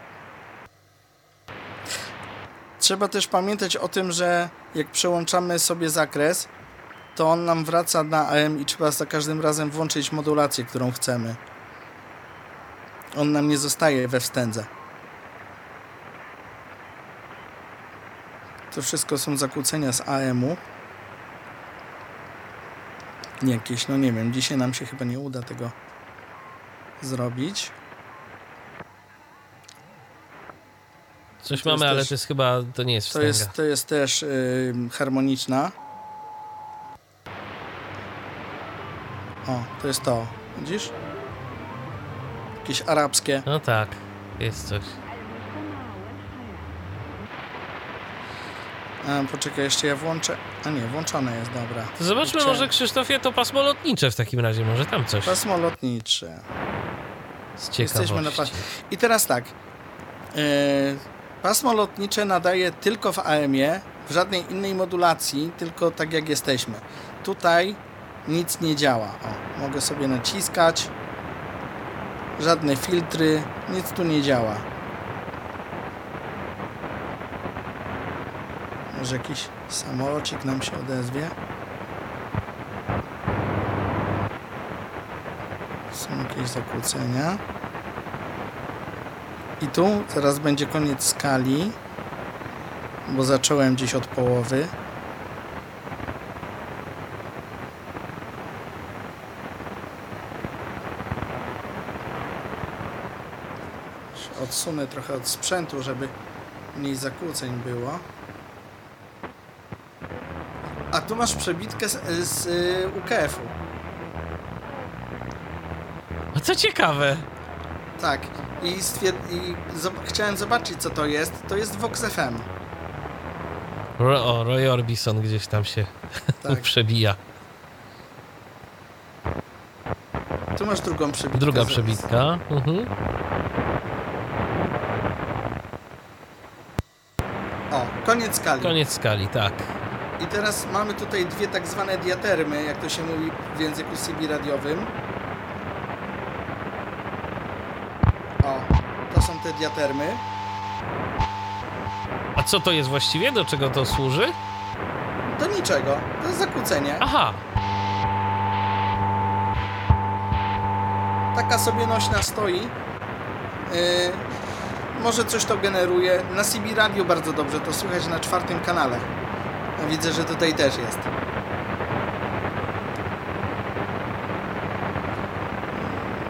Trzeba też pamiętać o tym, że jak przełączamy sobie zakres, to on nam wraca na AM i trzeba za każdym razem włączyć modulację, którą chcemy. On nam nie zostaje we wstędze. To wszystko są zakłócenia z AM-u. Jakieś, no nie wiem, dzisiaj nam się chyba nie uda tego zrobić. Coś To mamy, ale też- to jest chyba, to nie jest To wstęga. jest, to jest też harmoniczna. O, to jest to. Widzisz? Jakieś arabskie. No tak, jest coś. A, poczekaj, jeszcze ja włączę. A nie, włączone jest, dobra. To zobaczmy może, Krzysztofie, to pasmo lotnicze w takim razie, może tam coś Pasmo lotnicze. z Jesteśmy na ciekawości. pas- I teraz tak. Yy, pasmo lotnicze nadaje tylko w AM-ie, w żadnej innej modulacji, tylko tak jak jesteśmy. Tutaj nic nie działa. O, mogę sobie naciskać. Żadne filtry, nic tu nie działa. Może jakiś samolocik nam się odezwie. Są jakieś zakłócenia. I tu zaraz będzie koniec skali, bo zacząłem gdzieś od połowy. Odsunę trochę od sprzętu, żeby mniej zakłóceń było. A tu masz przebitkę z, z y, UKF-u. A co ciekawe. Tak. I, i zob- chciałem zobaczyć, co to jest. To jest Vox FM. Ro, o, Roy Orbison gdzieś tam się [laughs] Tak. przebija. Tu masz drugą przebitkę. Druga przebitka. Mhm. O, koniec skali. Koniec skali, tak. I teraz mamy tutaj dwie tak zwane diatermy, jak to się mówi w języku CB radiowym. O, to są te diatermy. A co to jest właściwie? Do czego to służy? Do niczego. To jest zakłócenie. Aha, Taka sobie nośna stoi. Yy, może coś to generuje. Na CB Radio bardzo dobrze to słychać na czwartym kanale. Widzę, że tutaj też jest.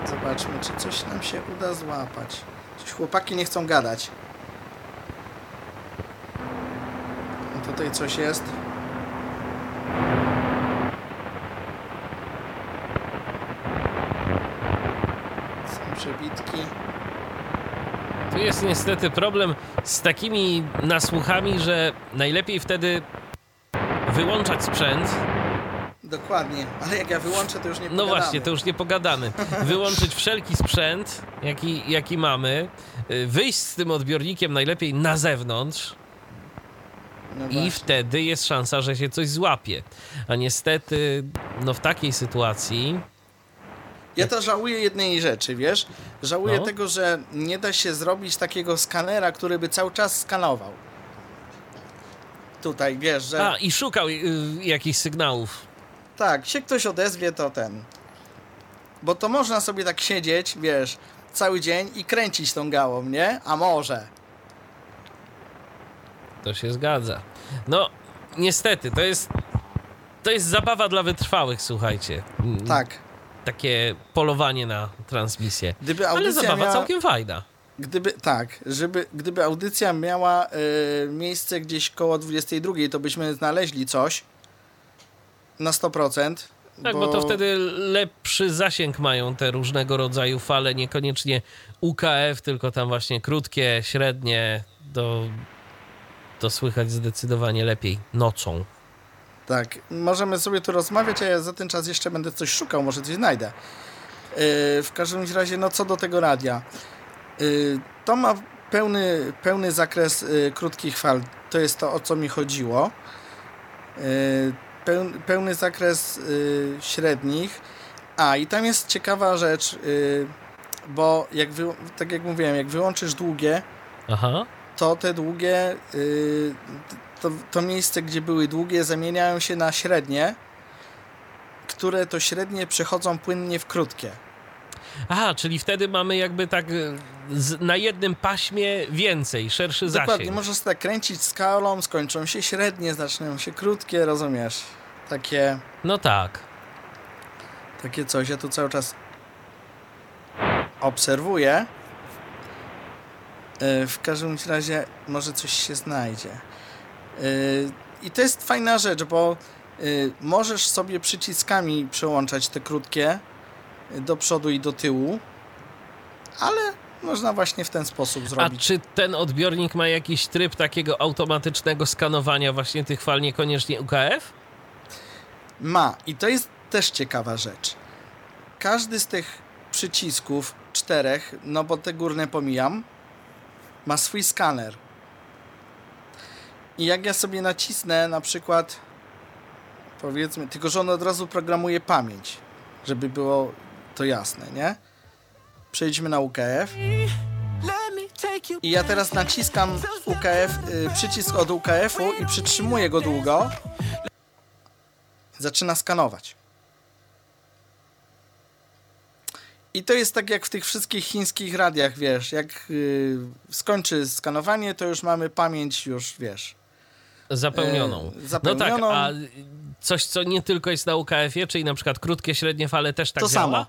Zobaczmy, czy coś nam się uda złapać. Coś chłopaki nie chcą gadać. A tutaj coś jest. Są przebitki. tu jest niestety problem z takimi nasłuchami, że najlepiej wtedy wyłączać sprzęt. Dokładnie, ale jak ja wyłączę, to już nie No pogadamy. właśnie, to już nie pogadamy. Wyłączyć wszelki sprzęt, jaki, jaki mamy, y, wyjść z tym odbiornikiem najlepiej na zewnątrz No i wtedy jest szansa, że się coś złapie. A niestety, no w takiej sytuacji, Ja to żałuję jednej rzeczy, wiesz? Żałuję No. tego, że nie da się zrobić takiego skanera, który by cały czas skanował. Tutaj, wiesz, że a i szukał y, jakichś sygnałów. tak, się ktoś odezwie, to ten. Bo to można sobie tak siedzieć, wiesz, cały dzień i kręcić tą gałą, nie? A może. To się zgadza. No, niestety, to jest. To jest zabawa dla wytrwałych, słuchajcie. Tak. Takie polowanie na transmisję. Ale zabawa miała... całkiem fajna. Gdyby, tak, żeby, gdyby audycja miała y, miejsce gdzieś koło 22, to byśmy znaleźli coś na 100%. Tak, bo... to wtedy lepszy zasięg mają te różnego rodzaju fale, niekoniecznie UKF, tylko tam właśnie krótkie, średnie, do to słychać zdecydowanie lepiej nocą. Tak, możemy sobie tu rozmawiać, a ja za ten czas jeszcze będę coś szukał, może coś znajdę. Yy, w każdym razie, no co do tego radia. Yy, to ma pełny, pełny zakres yy, krótkich fal. To jest to, o co mi chodziło. Peł, pełny zakres średnich. A, i tam jest ciekawa rzecz, bo jak wy, tak jak mówiłem, jak wyłączysz długie, Aha. to te długie, to, to miejsce, gdzie były długie, zamieniają się na średnie, które to średnie przechodzą płynnie w krótkie. Aha, czyli wtedy mamy jakby tak y, z, na jednym paśmie więcej, szerszy Dokładnie, zasięg. możesz tak kręcić skalą, skończą się średnie, zaczną się krótkie, rozumiesz? Takie, No tak. takie coś. Ja tu cały czas obserwuję. Y, W każdym razie może coś się znajdzie. Y, I to jest fajna rzecz, bo y, możesz sobie przyciskami przełączać te krótkie y, do przodu i do tyłu, ale można właśnie w ten sposób A zrobić. czy ten odbiornik ma jakiś tryb takiego automatycznego skanowania właśnie tych fal, niekoniecznie UKF? Ma i to jest też ciekawa rzecz. Każdy z tych przycisków, czterech, no bo te górne pomijam, ma swój skaner. I jak ja sobie nacisnę na przykład, powiedzmy, tylko że on od razu programuje pamięć, żeby było to jasne, nie? Przejdźmy na UKF. I ja teraz naciskam UKF, y, przycisk od UKF-u i przytrzymuję go długo. Zaczyna skanować. I to jest tak jak w tych wszystkich chińskich radiach, wiesz, jak y, skończy skanowanie, to już mamy pamięć już, wiesz. Zapełnioną. Zapełnioną. No tak, a coś, co nie tylko jest na UKF-ie, czyli na przykład krótkie, średnie fale też tak to działa? samo.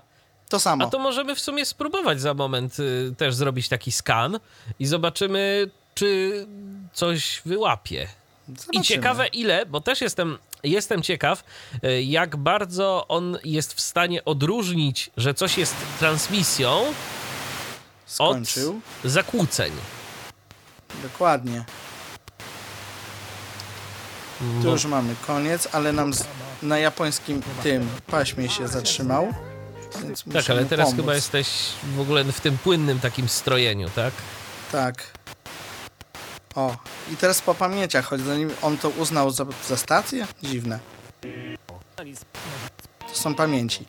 To samo. A to możemy w sumie spróbować za moment y, też zrobić taki skan i zobaczymy, czy coś wyłapie. I Zobaczymy. ciekawe ile, bo też jestem, jestem ciekaw, y, jak bardzo on jest w stanie odróżnić, że coś jest transmisją Skończył. od zakłóceń. Dokładnie. Tu już mamy koniec, ale nam z, na japońskim tym paśmie się zatrzymał. Więc tak, ale teraz pomóc. chyba jesteś w ogóle w tym płynnym takim strojeniu, tak? Tak. O, i teraz po pamięciach, choć zanim on to uznał za, za stację? Dziwne. To są pamięci.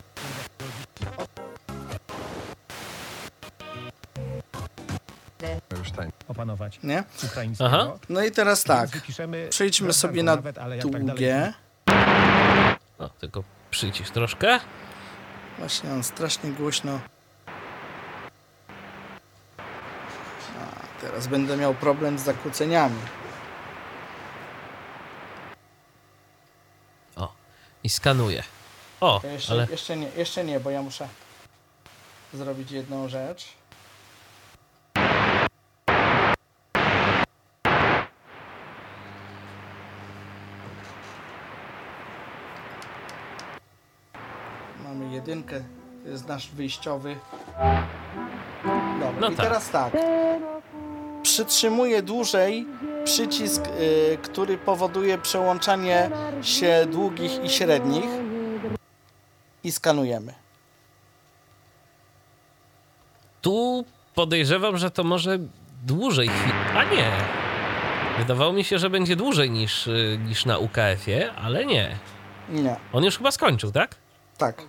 Opanować Nie? ukraińskiego. Aha. No i teraz tak. Wypiszemy Przejdźmy sobie na nawet, tak dalej długie. O, tylko przycisz troszkę. Właśnie on strasznie głośno. A, teraz będę miał problem z zakłóceniami. O, i skanuję. O, Jeszcze, ale jeszcze, nie, jeszcze nie, bo ja muszę zrobić jedną rzecz. Mamy jedynkę, to jest nasz wyjściowy. Dobra, No i tak. teraz tak. Przytrzymuję dłużej przycisk, y, który powoduje przełączanie się długich i średnich i skanujemy. tu podejrzewam, że to może dłużej. A nie. Wydawało mi się, że będzie dłużej niż, y, niż na UKF-ie, ale nie. Nie, On już chyba skończył, tak? tak.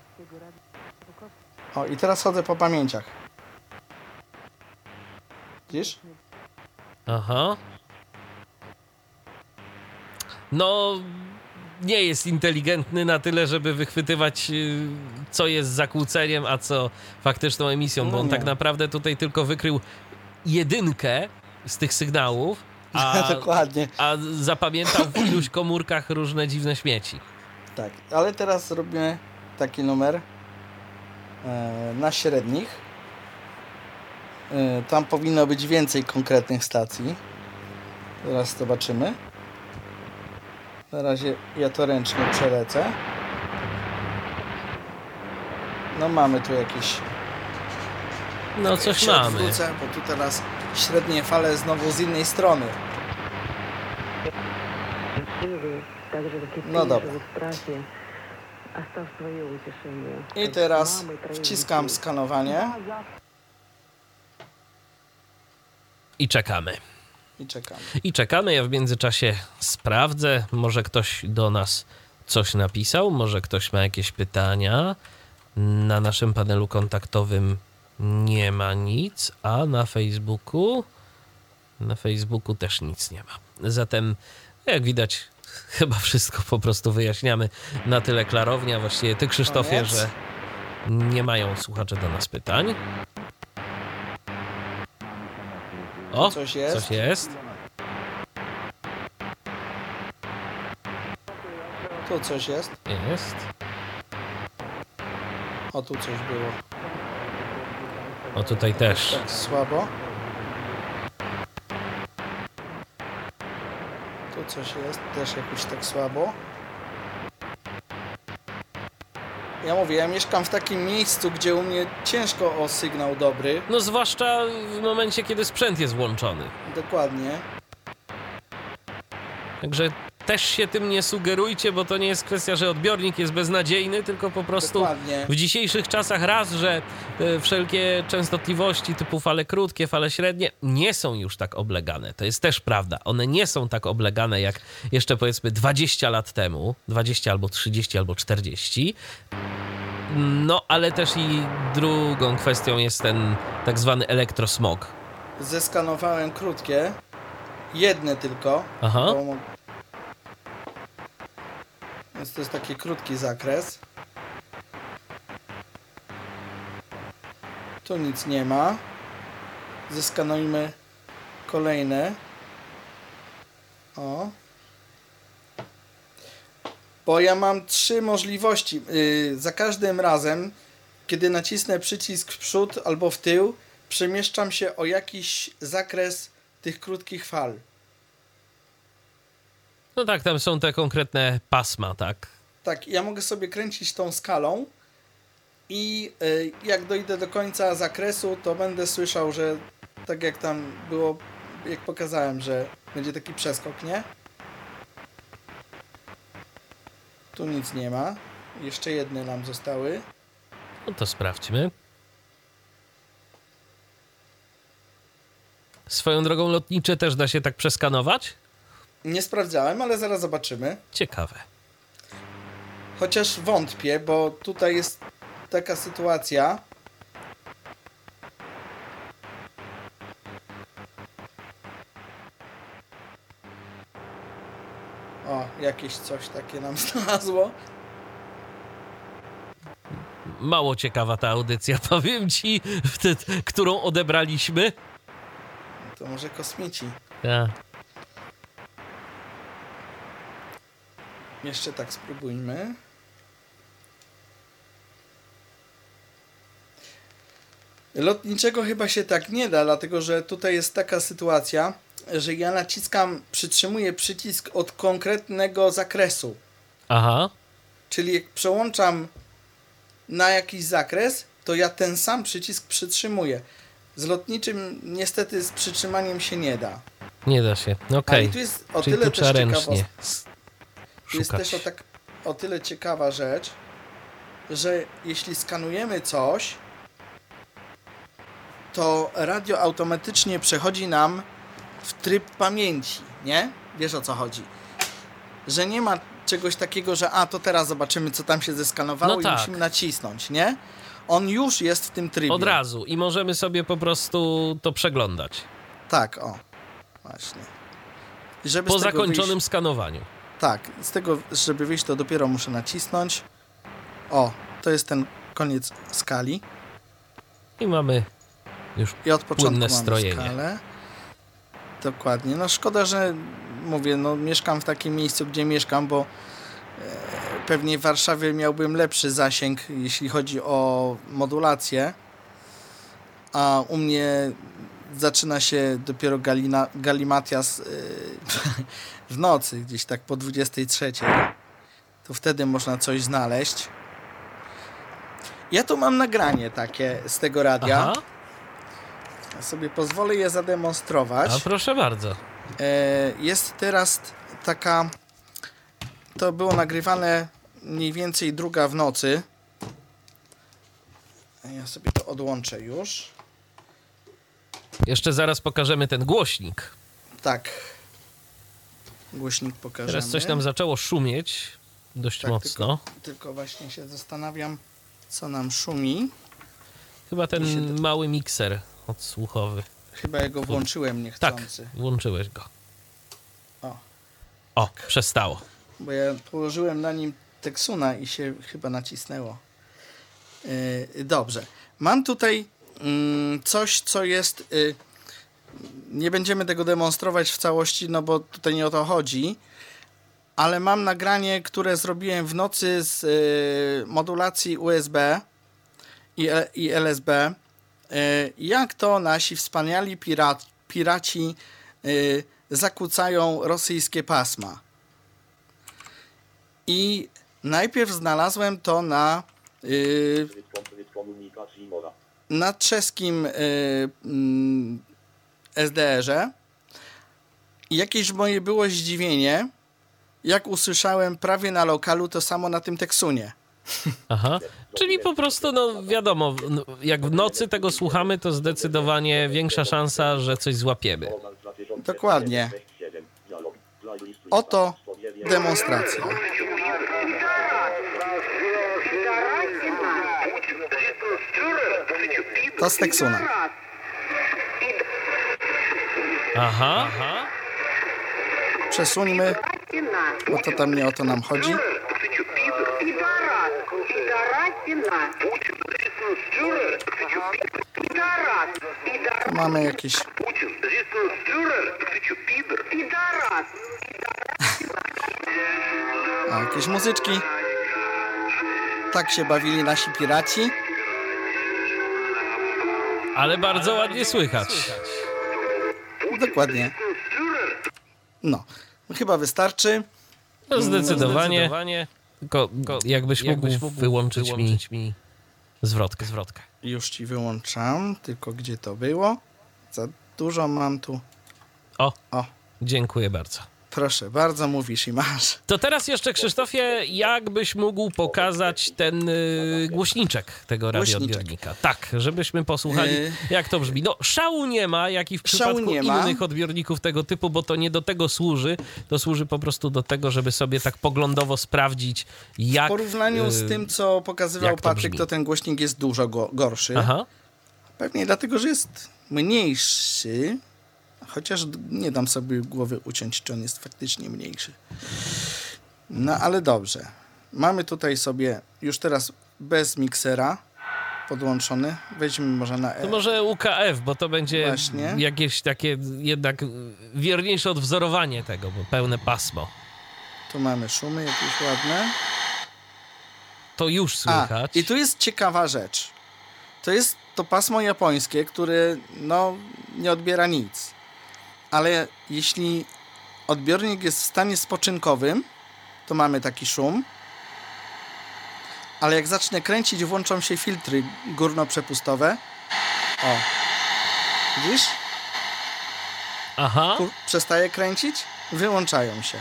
O, i teraz chodzę po pamięciach. Widzisz? Aha. No, nie jest inteligentny na tyle, żeby wychwytywać, y, co jest zakłóceniem, a co faktyczną emisją, bo No on nie. tak naprawdę tutaj tylko wykrył jedynkę z tych sygnałów, [laughs] a, Dokładnie. a zapamiętał w [clears throat] iluś komórkach różne dziwne śmieci. Tak, ale teraz robimy taki numer E, na średnich. E, tam powinno być więcej konkretnych stacji. Zaraz zobaczymy. Na razie ja to ręcznie przelecę. No mamy tu jakieś... No coś mamy. Odwrócę, bo tu teraz średnie fale znowu z innej strony. No dobra. I teraz wciskam skanowanie. I czekamy. I czekamy. I czekamy. Ja w międzyczasie sprawdzę, może ktoś do nas coś napisał, może ktoś ma jakieś pytania. Na naszym panelu kontaktowym nie ma nic, a na Facebooku na Facebooku też nic nie ma. Zatem jak widać chyba wszystko po prostu wyjaśniamy na tyle klarownie. A właściwie ty, Krzysztofie, że nie mają słuchacze do nas pytań. O, Coś jest? Coś jest. Tu coś jest. Jest. O, tu coś było. O tutaj też. Tak słabo. Tu coś jest, też jakoś tak słabo. Ja mówię, ja mieszkam w takim miejscu, gdzie u mnie ciężko o sygnał dobry. No zwłaszcza w momencie, kiedy sprzęt jest włączony. Dokładnie. Także też się tym nie sugerujcie, bo to nie jest kwestia, że odbiornik jest beznadziejny, tylko po prostu Dokładnie. w dzisiejszych czasach raz, że e, wszelkie częstotliwości typu fale krótkie, fale średnie nie są już tak oblegane. To jest też prawda. One nie są tak oblegane jak jeszcze powiedzmy 20 lat temu, 20 albo 30 albo 40. No, ale też i drugą kwestią jest ten tak zwany elektrosmog. Zeskanowałem krótkie. Jedne tylko. Aha. Bo Więc to jest taki krótki zakres. Tu nic nie ma. Zeskanujmy kolejne. O. Bo ja mam trzy możliwości. Yy, za każdym razem, kiedy nacisnę przycisk w przód albo w tył, przemieszczam się o jakiś zakres tych krótkich fal. No tak, tam są te konkretne pasma, tak? Tak, ja mogę sobie kręcić tą skalą i y, jak dojdę do końca zakresu, to będę słyszał, że tak jak tam było, jak pokazałem, że będzie taki przeskok, nie? Tu nic nie ma. Jeszcze jedne nam zostały. No to sprawdźmy. Swoją drogą lotnicze też da się tak przeskanować? Nie sprawdzałem, ale zaraz zobaczymy. Ciekawe. Chociaż wątpię, bo tutaj jest taka sytuacja. O, jakieś coś takie nam [laughs] znalazło. Mało ciekawa ta audycja, [laughs] powiem ci, wtedy, którą odebraliśmy. To może kosmici. Ja. Jeszcze tak spróbujmy. Lotniczego chyba się tak nie da, dlatego że tutaj jest taka sytuacja, że ja naciskam, przytrzymuję przycisk od konkretnego zakresu. Aha. Czyli jak przełączam na jakiś zakres, to ja ten sam przycisk przytrzymuję. Z lotniczym niestety z przytrzymaniem się nie da. Nie da się. Ale Okej. i tu jest o Czyli tyle tu też tu jest szukać. też o, tak, o tyle ciekawa rzecz, że jeśli skanujemy coś, to radio automatycznie przechodzi nam w tryb pamięci, nie? Wiesz o co chodzi? Że nie ma czegoś takiego, że a to teraz zobaczymy, co tam się zeskanowało No i tak. musimy nacisnąć, nie? On już jest w tym trybie. Od razu i możemy sobie po prostu to przeglądać. Tak, o. Właśnie. Po zakończonym wyjść, skanowaniu. Tak, z tego, żeby wyjść, to dopiero muszę nacisnąć. O, to jest ten koniec skali. I mamy już I od początku Płynne mamy strojenie. skalę. Dokładnie. No szkoda, że mówię, no mieszkam w takim miejscu, gdzie mieszkam, bo e, pewnie w Warszawie miałbym lepszy zasięg, jeśli chodzi o modulację. A u mnie zaczyna się dopiero galina, galimatias e, [laughs] w nocy, gdzieś tak po 23. To wtedy można coś znaleźć. Ja tu mam nagranie takie z tego radia. Aha. Ja sobie pozwolę je zademonstrować. A proszę bardzo. E, jest teraz taka to było nagrywane mniej więcej druga w nocy. Ja sobie to odłączę już. Jeszcze zaraz pokażemy ten głośnik. Tak. Głośnik pokażemy. Teraz coś tam zaczęło szumieć dość Tak, mocno. Tylko, tylko właśnie się zastanawiam, co nam szumi. Chyba ten mały mikser odsłuchowy. Chyba ja go włączyłem Tak, niechcący. włączyłeś go. O. O, przestało. Bo ja położyłem na nim Texuna i się chyba nacisnęło. Yy, dobrze. Mam tutaj mm, coś, co jest. y, nie będziemy tego demonstrować w całości, no bo tutaj nie o to chodzi. Ale mam nagranie, które zrobiłem w nocy z y, modulacji USB i, E- i LSB. Y, jak to nasi wspaniali pirat, piraci y, zakłócają rosyjskie pasma. I najpierw znalazłem to na, na czeskim SDR-ze. I jakieś moje było zdziwienie, jak usłyszałem prawie na lokalu to samo na tym Teksunie. Aha. Czyli po prostu, no wiadomo, jak w nocy tego słuchamy, to zdecydowanie większa szansa, że coś złapiemy. Dokładnie. Oto demonstracja. To z Teksuna. Aha. Aha. Przesuńmy, bo to tam nie o to nam chodzi. Mamy jakieś o, [laughs] jakieś muzyczki. Tak się bawili nasi piraci. Ale bardzo ładnie słychać. Dokładnie. No, chyba wystarczy. No zdecydowanie. Tylko, jakbyś mógł, wyłączyć, mi, zwrotkę. zwrotkę. Już ci wyłączam, tylko gdzie to było? Za dużo mam tu. O, O, dziękuję bardzo. Proszę, bardzo mówisz i masz. To teraz jeszcze, Krzysztofie, jakbyś mógł pokazać ten y, głośniczek tego radioodbiornika? Tak, żebyśmy posłuchali, Y. jak to brzmi. No, szału nie ma, jak i w przypadku innych odbiorników tego typu, bo to nie do tego służy. To służy po prostu do tego, żeby sobie tak poglądowo sprawdzić, jak... W porównaniu z y, tym, co pokazywał to Patryk, brzmi? to ten głośnik jest dużo go, gorszy. Aha. Pewnie dlatego, że jest mniejszy. Chociaż nie dam sobie głowy uciąć, czy on jest faktycznie mniejszy. No ale dobrze. Mamy tutaj sobie już teraz bez miksera podłączony. Weźmy może na To E. może UKF, bo to będzie Właśnie. jakieś takie jednak wierniejsze odwzorowanie tego, bo pełne pasmo. Tu mamy szumy jakieś ładne. To już A, słychać. i tu jest ciekawa rzecz. To jest to pasmo japońskie, które no, nie odbiera nic. Ale jeśli odbiornik jest w stanie spoczynkowym, to mamy taki szum. Ale jak zacznę kręcić, włączą się filtry górnoprzepustowe. O. Widzisz? Aha. Przestaje kręcić, wyłączają się.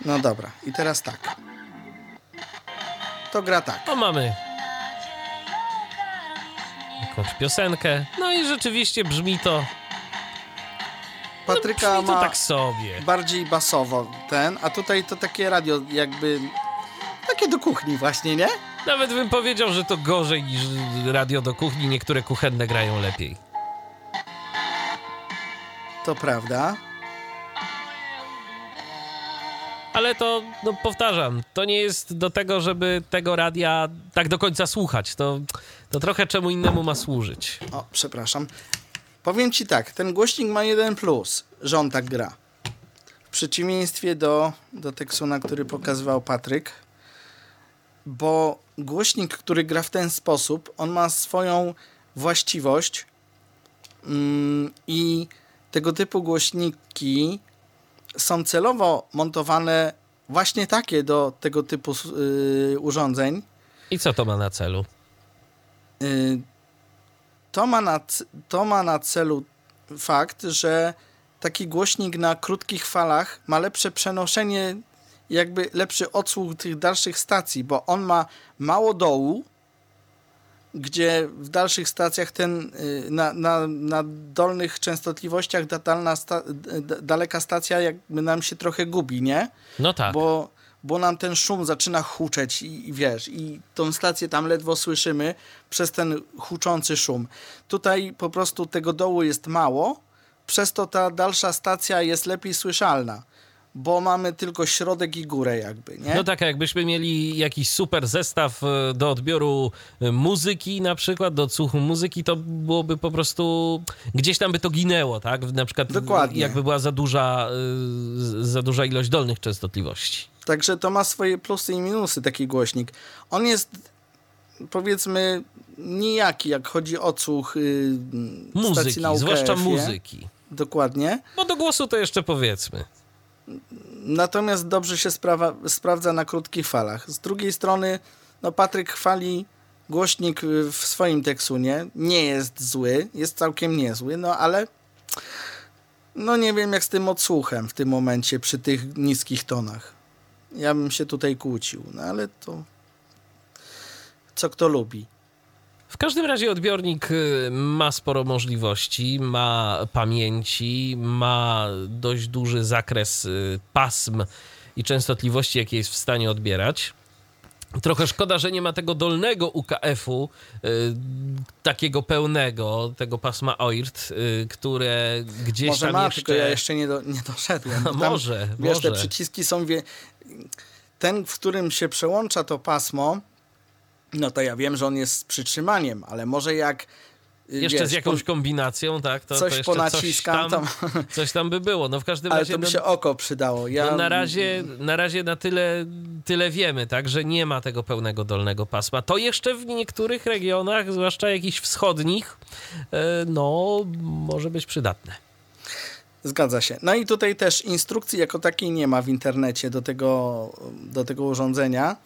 No dobra, i teraz tak. To gra tak. No mamy jakąś piosenkę. No i rzeczywiście brzmi to, Patryka brzmi to ma tak sobie. bardziej basowo ten, a tutaj to takie radio jakby takie do kuchni właśnie, nie? Nawet bym powiedział, że to gorzej niż radio do kuchni. Niektóre kuchenne grają lepiej. To prawda. Ale to, no powtarzam, to nie jest do tego, żeby tego radia tak do końca słuchać. To, to trochę czemu innemu ma służyć. O, przepraszam. Powiem ci tak, ten głośnik ma jeden plus, że on tak gra. W przeciwieństwie do, do Texuna, który pokazywał Patryk, bo głośnik, który gra w ten sposób, on ma swoją właściwość mm, i tego typu głośniki są celowo montowane właśnie takie do tego typu y, urządzeń, I co to ma na celu? Y, To ma na, to ma na celu fakt, że taki głośnik na krótkich falach ma lepsze przenoszenie, jakby lepszy odsłuch tych dalszych stacji, bo on ma mało dołu, gdzie w dalszych stacjach ten y, na, na, na dolnych częstotliwościach sta, daleka stacja jakby nam się trochę gubi, nie? No tak. Bo, bo nam ten szum zaczyna huczeć i, i wiesz, i tą stację tam ledwo słyszymy przez ten huczący szum. Tutaj po prostu tego dołu jest mało, przez to ta dalsza stacja jest lepiej słyszalna, bo mamy tylko środek i górę jakby, nie? No tak, jakbyśmy mieli jakiś super zestaw e, do odbioru e, muzyki na przykład, do odsłuchu muzyki, to byłoby po prostu, gdzieś tam by to ginęło, tak? Na przykład Dokładnie. jakby była za duża, e, za duża ilość dolnych częstotliwości. Także to ma swoje plusy i minusy taki głośnik. On jest powiedzmy nijaki, jak chodzi o odsłuch y, stacji Muzyki, na UKF, zwłaszcza muzyki. Dokładnie. No do głosu to jeszcze powiedzmy. Natomiast dobrze się sprawa, sprawdza na krótkich falach. Z drugiej strony, no Patryk chwali głośnik y, w swoim teksunie. Nie jest zły, jest całkiem niezły, no ale no nie wiem jak z tym odsłuchem w tym momencie przy tych niskich tonach. Ja bym się tutaj kłócił, no ale to co kto lubi. W każdym razie odbiornik y, ma sporo możliwości, ma pamięci, ma dość duży zakres y, pasm i częstotliwości, jakie jest w stanie odbierać. Trochę szkoda, że nie ma tego dolnego UKF-u, y, takiego pełnego, tego pasma OIRT, y, które gdzieś Może tam ma, jeszcze... tylko ja jeszcze nie, do, nie doszedłem. [laughs] tam, może, Wiesz, te może. przyciski są... Wie... Ten, w którym się przełącza to pasmo, no to ja wiem, że on jest z przytrzymaniem, ale może jak... y, Jeszcze wiesz, z jakąś kombinacją, tak? To, coś to jeszcze ponaciskam, coś tam, coś tam by było. No w każdym Ale razie... to by no, się oko przydało. Ja... No na razie, na razie na tyle, tyle wiemy, tak, że nie ma tego pełnego dolnego pasma. To jeszcze w niektórych regionach, zwłaszcza jakichś wschodnich, e, no może być przydatne. Zgadza się. No i tutaj też instrukcji jako takiej nie ma w internecie do tego, do tego urządzenia.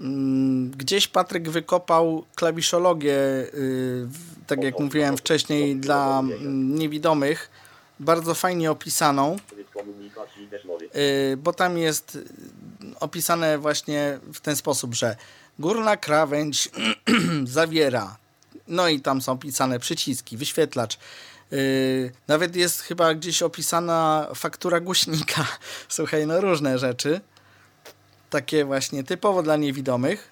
Mm, Gdzieś Patryk wykopał klawiszologię, y, tak jak mówiłem wcześniej, dla mm, niewidomych, bardzo fajnie opisaną, y, bo tam jest y, opisane właśnie w ten sposób, że górna krawędź [clears throat] zawiera, no i tam są opisane przyciski, wyświetlacz, nawet jest chyba gdzieś opisana faktura głośnika. [laughs] Słuchaj, no różne rzeczy. Takie właśnie typowo dla niewidomych.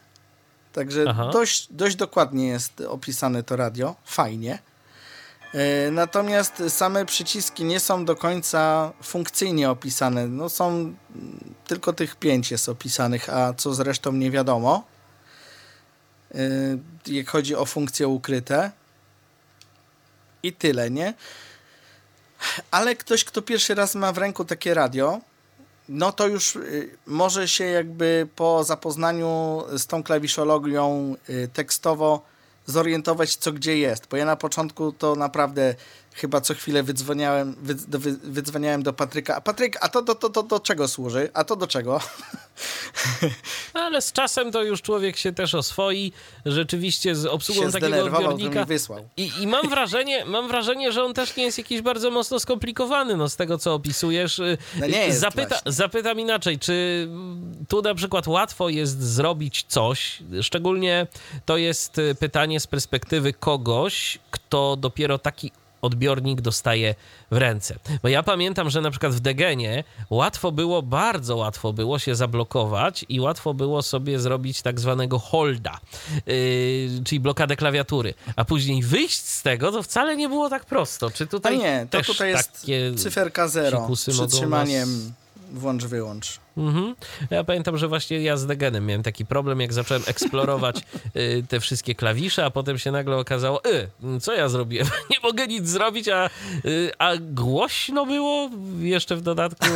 Także Aha. dość, dość dokładnie jest opisane to radio. Fajnie. Yy, natomiast same przyciski nie są do końca funkcyjnie opisane. No są tylko tych pięć jest opisanych, a co zresztą nie wiadomo. Yy, jak chodzi o funkcje ukryte. I tyle, nie? Ale ktoś, kto pierwszy raz ma w ręku takie radio, no to już y, może się jakby po zapoznaniu z tą klawiszologią y, tekstowo zorientować, co gdzie jest. Bo ja na początku to naprawdę chyba co chwilę wydzwaniałem, wy, do, wy, wydzwaniałem do Patryka. A Patryk, a to do, to, to do czego służy? A to do czego? [laughs] Ale z czasem to już człowiek się też oswoi, rzeczywiście z obsługą takiego odbiornika. I, I mam [laughs] wrażenie, mam wrażenie, że on też nie jest jakiś bardzo mocno skomplikowany, no z tego co opisujesz. Y, No nie jest Zapyta, właśnie. zapytam inaczej, czy tu na przykład łatwo jest zrobić coś, szczególnie to jest y, pytanie z perspektywy kogoś, kto dopiero taki odbiornik dostaje w ręce. Bo ja pamiętam, że na przykład w Degenie łatwo było, bardzo łatwo było się zablokować i łatwo było sobie zrobić tak zwanego holda, yy, czyli blokadę klawiatury, a później wyjść z tego to wcale nie było tak prosto. Czy A tutaj nie, to też tutaj jest takie... cyferka zero. psikusy mogą Przytrzymaniem włącz-wyłącz. Mhm. Ja pamiętam, że właśnie ja z Degenem miałem taki problem, jak zacząłem eksplorować [laughs] y, te wszystkie klawisze, a potem się nagle okazało, y, co ja zrobiłem? [laughs] Nie mogę nic zrobić, a, y, a głośno było. Jeszcze w dodatku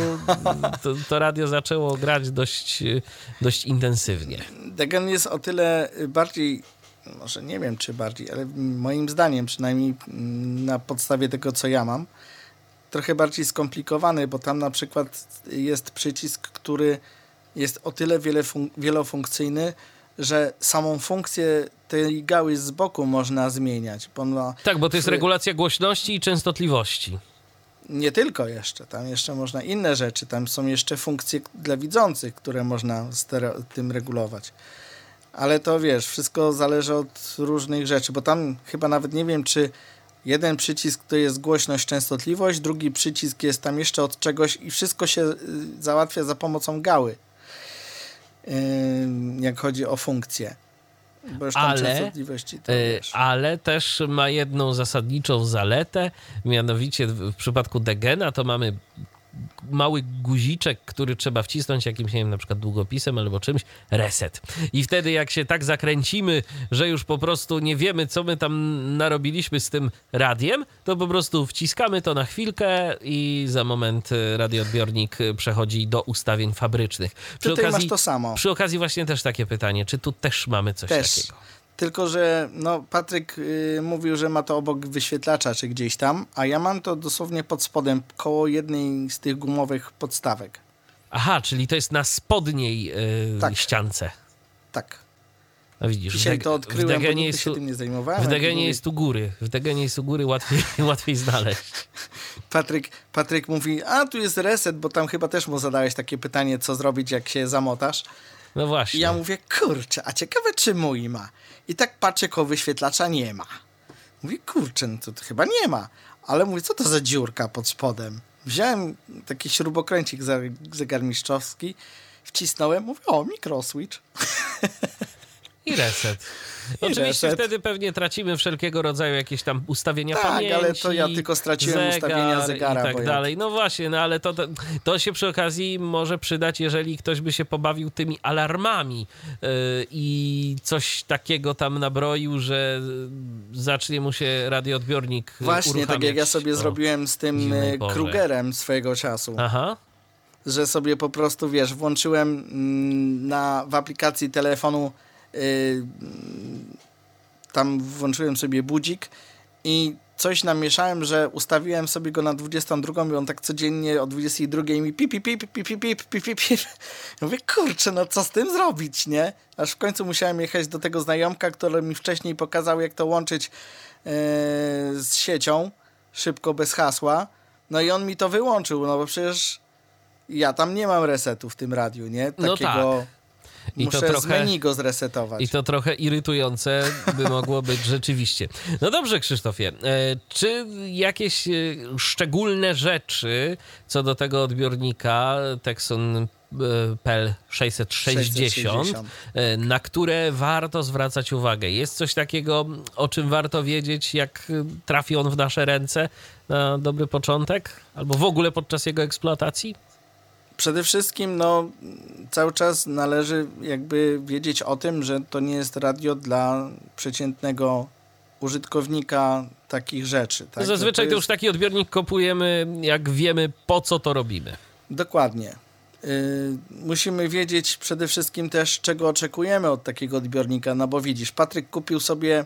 to, to radio zaczęło grać dość, y, dość intensywnie. Degen jest o tyle bardziej, może nie wiem czy bardziej, ale moim zdaniem przynajmniej mm, na podstawie tego co ja mam, trochę bardziej skomplikowany, bo tam na przykład jest przycisk, który jest o tyle wielofunkcyjny, że samą funkcję tej gały z boku można zmieniać, bo Tak, bo to jest regulacja głośności i częstotliwości. nie tylko jeszcze, tam jeszcze można inne rzeczy, tam są jeszcze funkcje dla widzących, które można tym regulować. Ale to wiesz, wszystko zależy od różnych rzeczy, bo tam chyba nawet nie wiem, czy jeden przycisk to jest głośność, częstotliwość, drugi przycisk jest tam jeszcze od czegoś i wszystko się y, załatwia za pomocą gały, Ym, jak chodzi o funkcję. Bo już tam Ale, wiesz. Ale też ma jedną zasadniczą zaletę, mianowicie w przypadku Degena to mamy mały guziczek, który trzeba wcisnąć jakimś, nie wiem, na przykład długopisem albo czymś, reset. I wtedy jak się tak zakręcimy, że już po prostu nie wiemy, co my tam narobiliśmy z tym radiem, to po prostu wciskamy to na chwilkę i za moment y, radioodbiornik y, przechodzi do ustawień fabrycznych. Przy Tutaj masz to samo. Przy okazji właśnie też takie pytanie, czy tu też mamy coś Też. takiego? Tylko, że no, Patryk y, mówił, że ma to obok wyświetlacza czy gdzieś tam, a ja mam to dosłownie pod spodem, koło jednej z tych gumowych podstawek. Aha, czyli to jest na spodniej yy, Tak. ściance. Tak. No widzisz, Dzisiaj w to w odkryłem, bo Degenie jest się tu, tym nie zajmowałem. w Degenie jest tu góry. W Degenie jest tu góry łatwiej, [laughs] łatwiej znaleźć. Patryk, Patryk mówi, a tu jest reset, bo tam chyba też mu zadałeś takie pytanie, co zrobić, jak się zamotasz. No właśnie. I ja mówię, kurczę, a ciekawe, czy mój ma. I tak patrzę, koło wyświetlacza nie ma. Mówię, kurczę, no to, to chyba nie ma. Ale mówię, co to za dziurka pod spodem? Wziąłem taki śrubokręcik zegarmistrzowski, wcisnąłem, mówię, o, mikroswitch. [laughs] I reset. I Oczywiście reset. wtedy pewnie tracimy wszelkiego rodzaju jakieś tam ustawienia Tak, pamięci. ale to ja tylko straciłem ustawienia zegara, I tak dalej. No właśnie, no ale to, to, to się przy okazji może przydać, jeżeli ktoś by się pobawił tymi alarmami yy, i coś takiego tam nabroił, że zacznie mu się radioodbiornik Właśnie, tak jak ja sobie zrobiłem z tym porze. Krugerem swojego czasu. Aha. że sobie po prostu, wiesz, włączyłem mm, na, w aplikacji telefonu y, tam włączyłem sobie budzik i coś namieszałem, że ustawiłem sobie go na 22 i on tak codziennie o 22 mi pip, pip, pip, pip, pip, pip, pip, pip, pip. [laughs] Ja mówię, kurczę, no co z tym zrobić, nie? Aż w końcu musiałem jechać do tego znajomka, który mi wcześniej pokazał, jak to łączyć e, z siecią, szybko, bez hasła. No i on mi to wyłączył, no bo przecież ja tam nie mam resetu w tym radiu, nie? No Takiego... I to Muszę z trochę- menu go zresetować. I to trochę irytujące by mogło być [laughs] rzeczywiście. No dobrze, Krzysztofie. E, czy jakieś e, szczególne rzeczy co do tego odbiornika Texon PEL 660, 660. e, na które warto zwracać uwagę? Jest coś takiego, o czym warto wiedzieć, jak trafi on w nasze ręce na dobry początek? Albo w ogóle podczas jego eksploatacji? Przede wszystkim, no, cały czas należy jakby wiedzieć o tym, że to nie jest radio dla przeciętnego użytkownika takich rzeczy. Tak? Zazwyczaj Że to jest- już taki odbiornik kupujemy, jak wiemy, po co to robimy. Dokładnie. Y, musimy wiedzieć przede wszystkim też, czego oczekujemy od takiego odbiornika, no bo widzisz, Patryk kupił sobie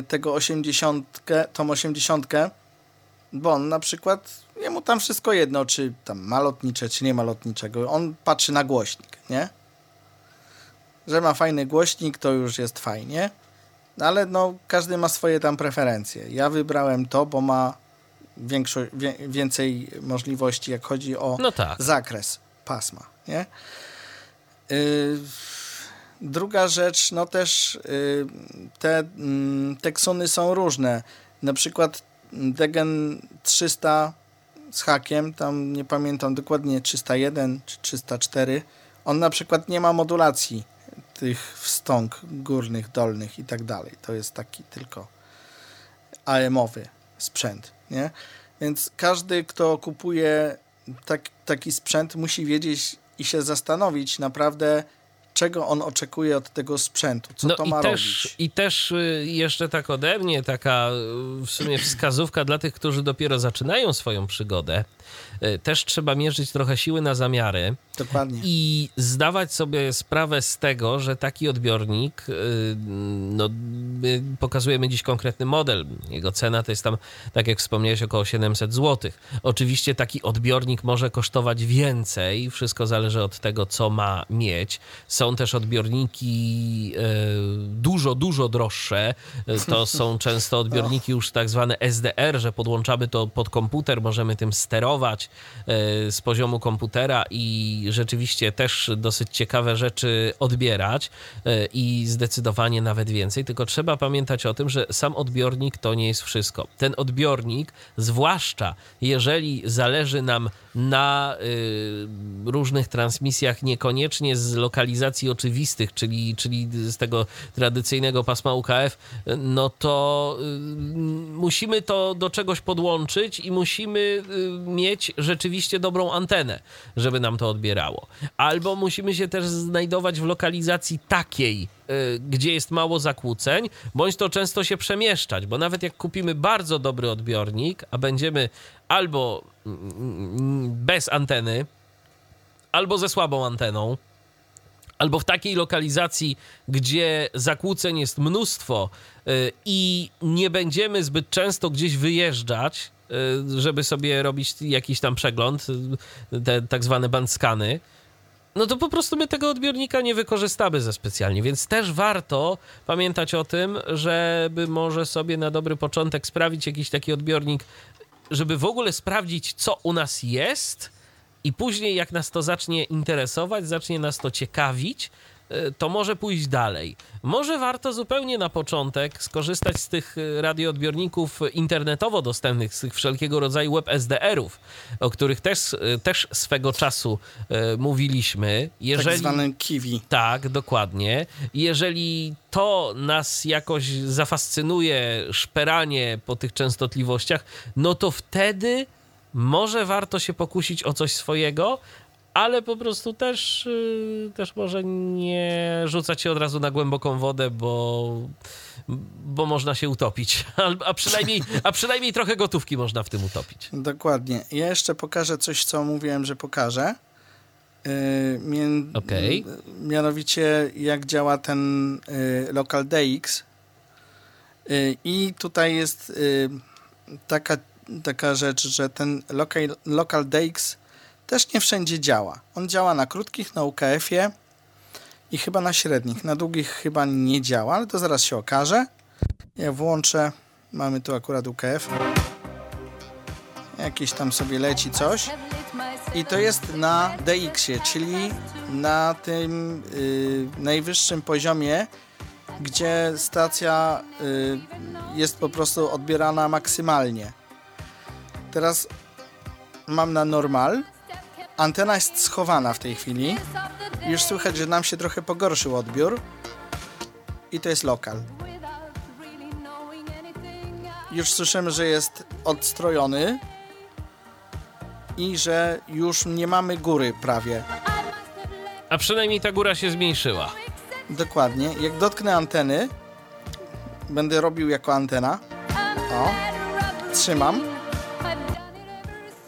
y, tego 80, tą 80, bo on na przykład, jemu tam wszystko jedno, czy tam ma lotnicze, czy nie ma lotniczego. On patrzy na głośnik, nie? Że ma fajny głośnik, to już jest fajnie. Ale no, każdy ma swoje tam preferencje. Ja wybrałem to, bo ma większo, wie, więcej możliwości, jak chodzi o No tak. zakres pasma, nie? Y, druga rzecz, no też y, te mm, teksony są różne. Na przykład Degen 300 z hakiem, tam nie pamiętam dokładnie 301 czy 304, on na przykład nie ma modulacji tych wstąg górnych, dolnych i tak dalej. To jest taki tylko AM-owy sprzęt, nie? Więc każdy, kto kupuje tak, taki sprzęt, musi wiedzieć i się zastanowić naprawdę, czego on oczekuje od tego sprzętu, co no to i ma też, robić. I też y, jeszcze tak ode mnie, taka y, w sumie wskazówka dla tych, którzy dopiero zaczynają swoją przygodę. Y, Też trzeba mierzyć trochę siły na zamiary Dokładnie. i zdawać sobie sprawę z tego, że taki odbiornik y, no, my pokazujemy dziś konkretny model. Jego cena to jest tam, tak jak wspomniałeś, około 700 zł. Oczywiście taki odbiornik może kosztować więcej. Wszystko zależy od tego, co ma mieć. Są też odbiorniki e, dużo, dużo droższe. E, To są [laughs] często odbiorniki już tak zwane SDR, że podłączamy to pod komputer, możemy tym sterować e, z poziomu komputera i rzeczywiście też dosyć ciekawe rzeczy odbierać e, i zdecydowanie nawet więcej. Tylko trzeba pamiętać o tym, że sam odbiornik to nie jest wszystko. Ten odbiornik, zwłaszcza jeżeli zależy nam na y, różnych transmisjach, niekoniecznie z lokalizacji oczywistych, czyli, czyli z tego tradycyjnego pasma UKF, no to y, musimy to do czegoś podłączyć i musimy y, mieć rzeczywiście dobrą antenę, żeby nam to odbierało. Albo musimy się też znajdować w lokalizacji takiej, y, gdzie jest mało zakłóceń, bądź to często się przemieszczać, bo nawet jak kupimy bardzo dobry odbiornik, a będziemy albo bez anteny, albo ze słabą anteną, albo w takiej lokalizacji, gdzie zakłóceń jest mnóstwo y, i nie będziemy zbyt często gdzieś wyjeżdżać, y, żeby sobie robić jakiś tam przegląd, y, te tak zwane bandskany, no to po prostu my tego odbiornika nie wykorzystamy za specjalnie, więc też warto pamiętać o tym, żeby może sobie na dobry początek sprawić jakiś taki odbiornik, żeby w ogóle sprawdzić, co u nas jest i później jak nas to zacznie interesować, zacznie nas to ciekawić, to może pójść dalej. Może warto zupełnie na początek skorzystać z tych y, radioodbiorników internetowo dostępnych, z tych wszelkiego rodzaju web SDR-ów, o których też, y, też swego czasu mówiliśmy. Jeżeli... Tak zwanym kiwi. Tak, dokładnie. Jeżeli to nas jakoś zafascynuje, szperanie po tych częstotliwościach, no to wtedy może warto się pokusić o coś swojego, ale po prostu też, yy, też może nie rzucać się od razu na głęboką wodę, bo, bo można się utopić. [laughs] Al- A przynajmniej, a przynajmniej trochę gotówki można w tym utopić. Dokładnie. Ja jeszcze pokażę coś, co mówiłem, że pokażę. Yy, mien- Okej. Mianowicie, jak działa ten yy, Local DX. I tutaj jest taka, taka rzecz, że ten local, local DX też nie wszędzie działa. On działa na krótkich, na UKF-ie i chyba na średnich. Na długich chyba nie działa, ale to zaraz się okaże. Ja włączę. Mamy tu akurat UKF. Jakieś tam sobie leci coś. I to jest na DX-ie, czyli na tym y, najwyższym poziomie, gdzie stacja y, jest po prostu odbierana maksymalnie. Teraz mam na normal. Antena jest schowana w tej chwili. Już słychać, że nam się trochę pogorszył odbiór. I to jest lokal. Już słyszymy, że jest odstrojony i że już nie mamy góry prawie. A przynajmniej ta góra się zmniejszyła. Dokładnie. Jak dotknę anteny, będę robił jako antena. O, trzymam.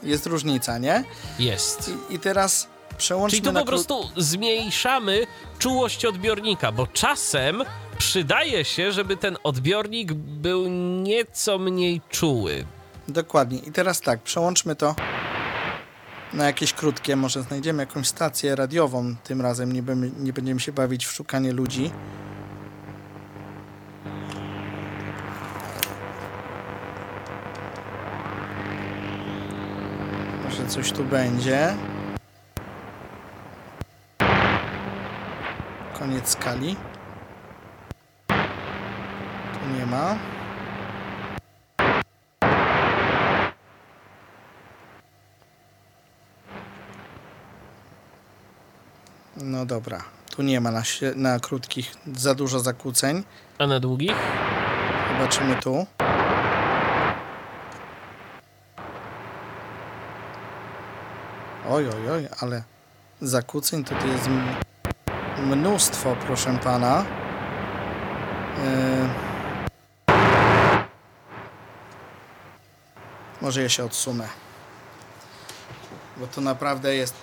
Jest różnica, nie? Jest. I, i teraz przełączmy Czyli tu po prostu zmniejszamy czułość odbiornika, bo czasem przydaje się, żeby ten odbiornik był nieco mniej czuły. Dokładnie. I teraz tak, przełączmy to na jakieś krótkie. Może znajdziemy jakąś stację radiową tym razem. Nie, będziemy, nie będziemy się bawić w szukanie ludzi. Może coś tu będzie. Koniec skali. Tu nie ma. No dobra. Tu nie ma na, na krótkich za dużo zakłóceń. A na długich? Zobaczymy tu. Oj, oj, oj, ale zakłóceń tutaj jest mnóstwo, proszę pana. Yy... Może ja się odsunę. Bo to naprawdę jest.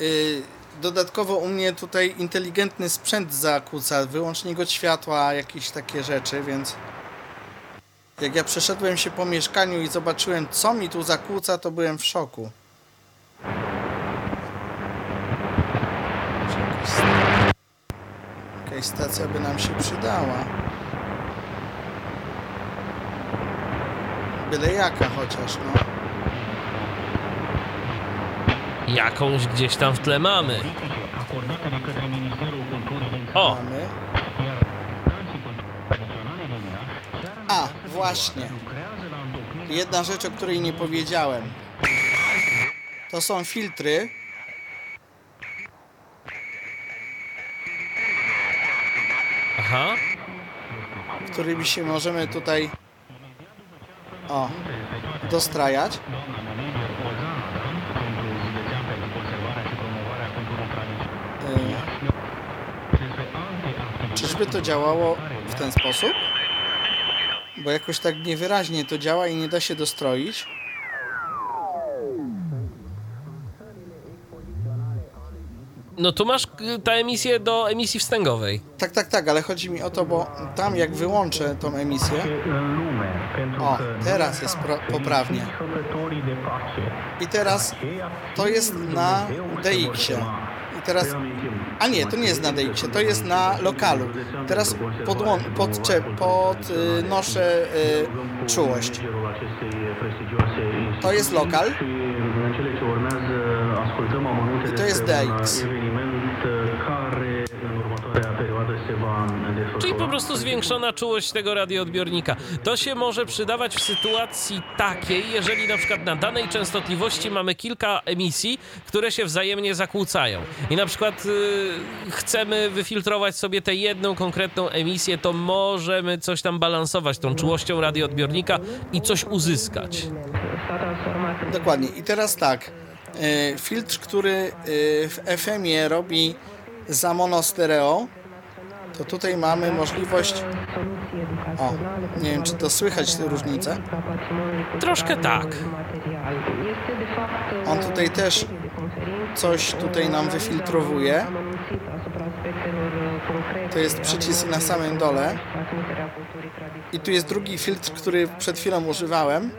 Yy, dodatkowo u mnie tutaj inteligentny sprzęt zakłóca, wyłącznik światła, jakieś takie rzeczy, więc jak ja przeszedłem się po mieszkaniu i zobaczyłem, co mi tu zakłóca, to byłem w szoku. Może jakaś sta- Jakaś stacja by nam się przydała. Byle jaka chociaż, no. Jakąś gdzieś tam w tle mamy. O, Mamy. A, właśnie. Jedna rzecz, o której nie powiedziałem. To są filtry. Aha. którymi się możemy tutaj o, dostrajać. Yy, Czyżby to działało w ten sposób? Bo jakoś tak niewyraźnie to działa i nie da się dostroić. No tu masz y, ta emisję do emisji wstęgowej. Tak, tak, tak, ale chodzi mi o to, bo tam jak wyłączę tą emisję, o, teraz jest poprawnie. I teraz to jest na DX-ie. I teraz, a nie, to nie jest na DX-ie, to jest na lokalu. Teraz podłą, podnoszę y, czułość. To jest lokal i to jest DX. Czyli po prostu zwiększona czułość tego radioodbiornika. To się może przydawać w sytuacji takiej, jeżeli na przykład na danej częstotliwości mamy kilka emisji, które się wzajemnie zakłócają. I na przykład y, chcemy wyfiltrować sobie tę jedną konkretną emisję, to możemy coś tam balansować tą czułością radioodbiornika i coś uzyskać. Dokładnie. I teraz tak. y, Filtr, który y, w FM-ie robi za monostereo, to tutaj mamy możliwość. O, nie wiem, czy to słychać tę różnicę. Troszkę tak. On tutaj też coś tutaj nam wyfiltrowuje. To jest przycisk na samym dole. I tu jest drugi filtr, który przed chwilą używałem.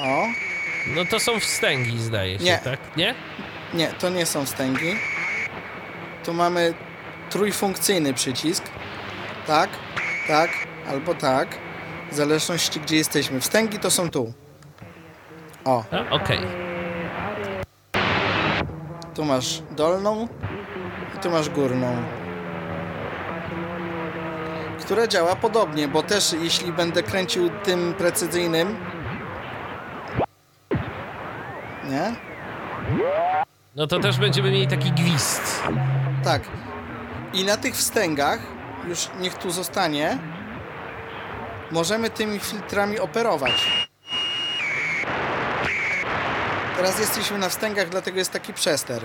O, No to są wstęgi, zdaje się, Nie. tak? Nie? Nie, to nie są wstęgi. Tu mamy trójfunkcyjny przycisk. Tak, tak, albo tak. W zależności gdzie jesteśmy. Wstęgi to są tu. O, Okej. tu masz dolną i tu masz górną. Która działa podobnie, bo też jeśli będę kręcił tym precyzyjnym. Nie? No to też będziemy mieli taki gwizd. Tak. I na tych wstęgach, już niech tu zostanie, możemy tymi filtrami operować. Teraz jesteśmy na wstęgach, dlatego jest taki przester.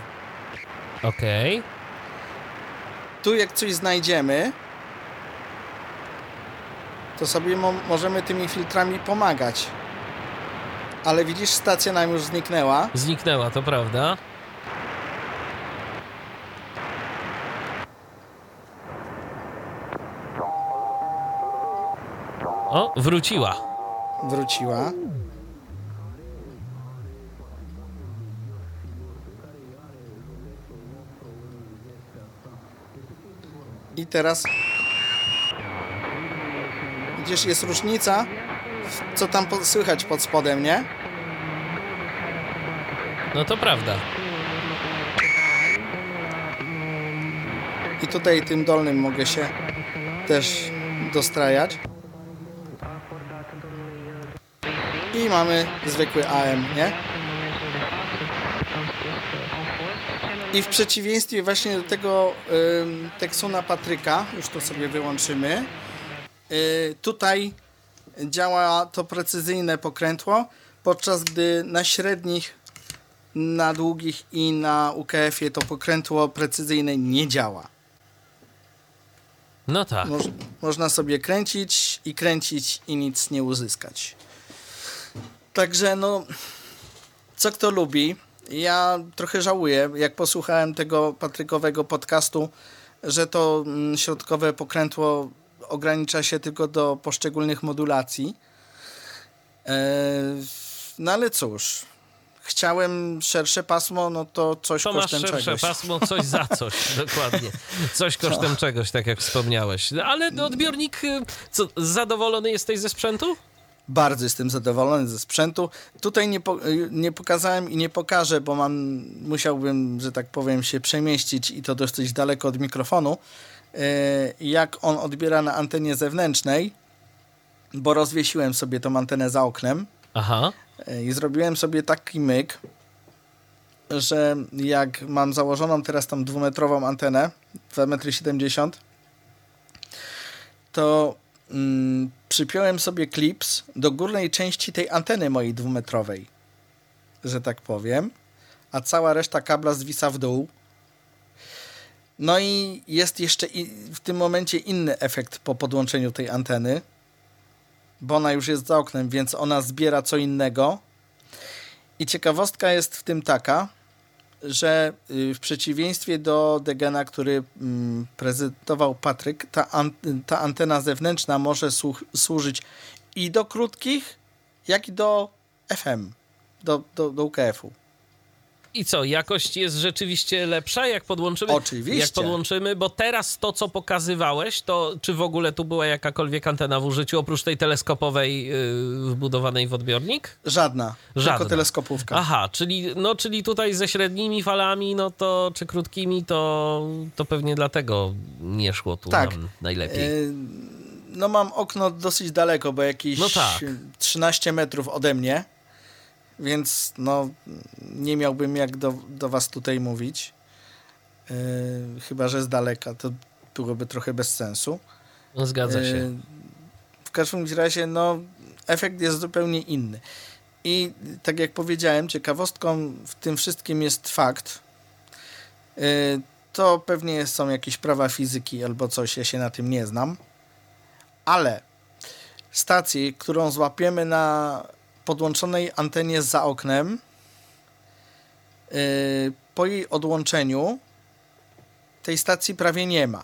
Okej. Tu jak coś znajdziemy, to sobie mo możemy tymi filtrami pomagać. Ale widzisz, stacja nam już zniknęła. Zniknęła, to prawda. O, wróciła. Wróciła. I teraz Widzisz, jest różnica, co tam słychać pod spodem, nie? No to prawda. I tutaj tym dolnym mogę się też dostrajać. I mamy zwykły AM, nie? I w przeciwieństwie właśnie do tego ym, Texuna Patryka, już to sobie wyłączymy, y, tutaj działa to precyzyjne pokrętło, podczas gdy na średnich, na długich i na UKF-ie to pokrętło precyzyjne nie działa. No tak. Moż, można sobie kręcić i kręcić i nic nie uzyskać. Także no, co kto lubi. ja trochę żałuję, jak posłuchałem tego Patrykowego podcastu, że to mm, środkowe pokrętło ogranicza się tylko do poszczególnych modulacji. E, no ale cóż, chciałem szersze pasmo, no to coś To masz kosztem szersze czegoś. pasmo, coś za [laughs] coś, dokładnie. Coś kosztem czegoś, tak jak wspomniałeś. No, Ale odbiornik, y, co, zadowolony jesteś ze sprzętu? Bardzo jestem zadowolony ze sprzętu. Tutaj nie, po, nie pokazałem i nie pokażę, bo mam, musiałbym, że tak powiem, się przemieścić i to dosyć daleko od mikrofonu, e, jak on odbiera na antenie zewnętrznej, bo rozwiesiłem sobie tą antenę za oknem Aha. e, i zrobiłem sobie taki myk, że jak mam założoną teraz tą dwumetrową antenę, 2,70 m, to mm, przypiąłem sobie klips do górnej części tej anteny mojej dwumetrowej, że tak powiem, a cała reszta kabla zwisa w dół. No i jest jeszcze w tym momencie inny efekt po podłączeniu tej anteny, bo ona już jest za oknem, więc ona zbiera co innego. I ciekawostka jest w tym taka, że y, w przeciwieństwie do Degena, który mm, prezentował Patryk, ta, an, ta antena zewnętrzna może słu- służyć i do krótkich, jak i do FM, do, do, do UKF-u. I co, jakość jest rzeczywiście lepsza, jak podłączymy? Oczywiście. Jak podłączymy, bo teraz to, co pokazywałeś, to czy w ogóle tu była jakakolwiek antena w użyciu, oprócz tej teleskopowej yy, wbudowanej w odbiornik? Żadna, Żadna. tylko teleskopówka. Aha, czyli, no, czyli tutaj ze średnimi falami, no to, czy krótkimi, to, to pewnie dlatego nie szło tu Tak. najlepiej. Y, No mam okno dosyć daleko, bo jakieś No tak. 13 metrów ode mnie, więc no nie miałbym jak do, do was tutaj mówić. Y, chyba, że z daleka, to byłoby trochę bez sensu. No, zgadza się. Y, W każdym razie, no, efekt jest zupełnie inny. I tak jak powiedziałem, ciekawostką w tym wszystkim jest fakt. y, To pewnie są jakieś prawa fizyki albo coś, ja się na tym nie znam. Ale stację, którą złapiemy na podłączonej antenie za oknem, y, po jej odłączeniu tej stacji prawie nie ma.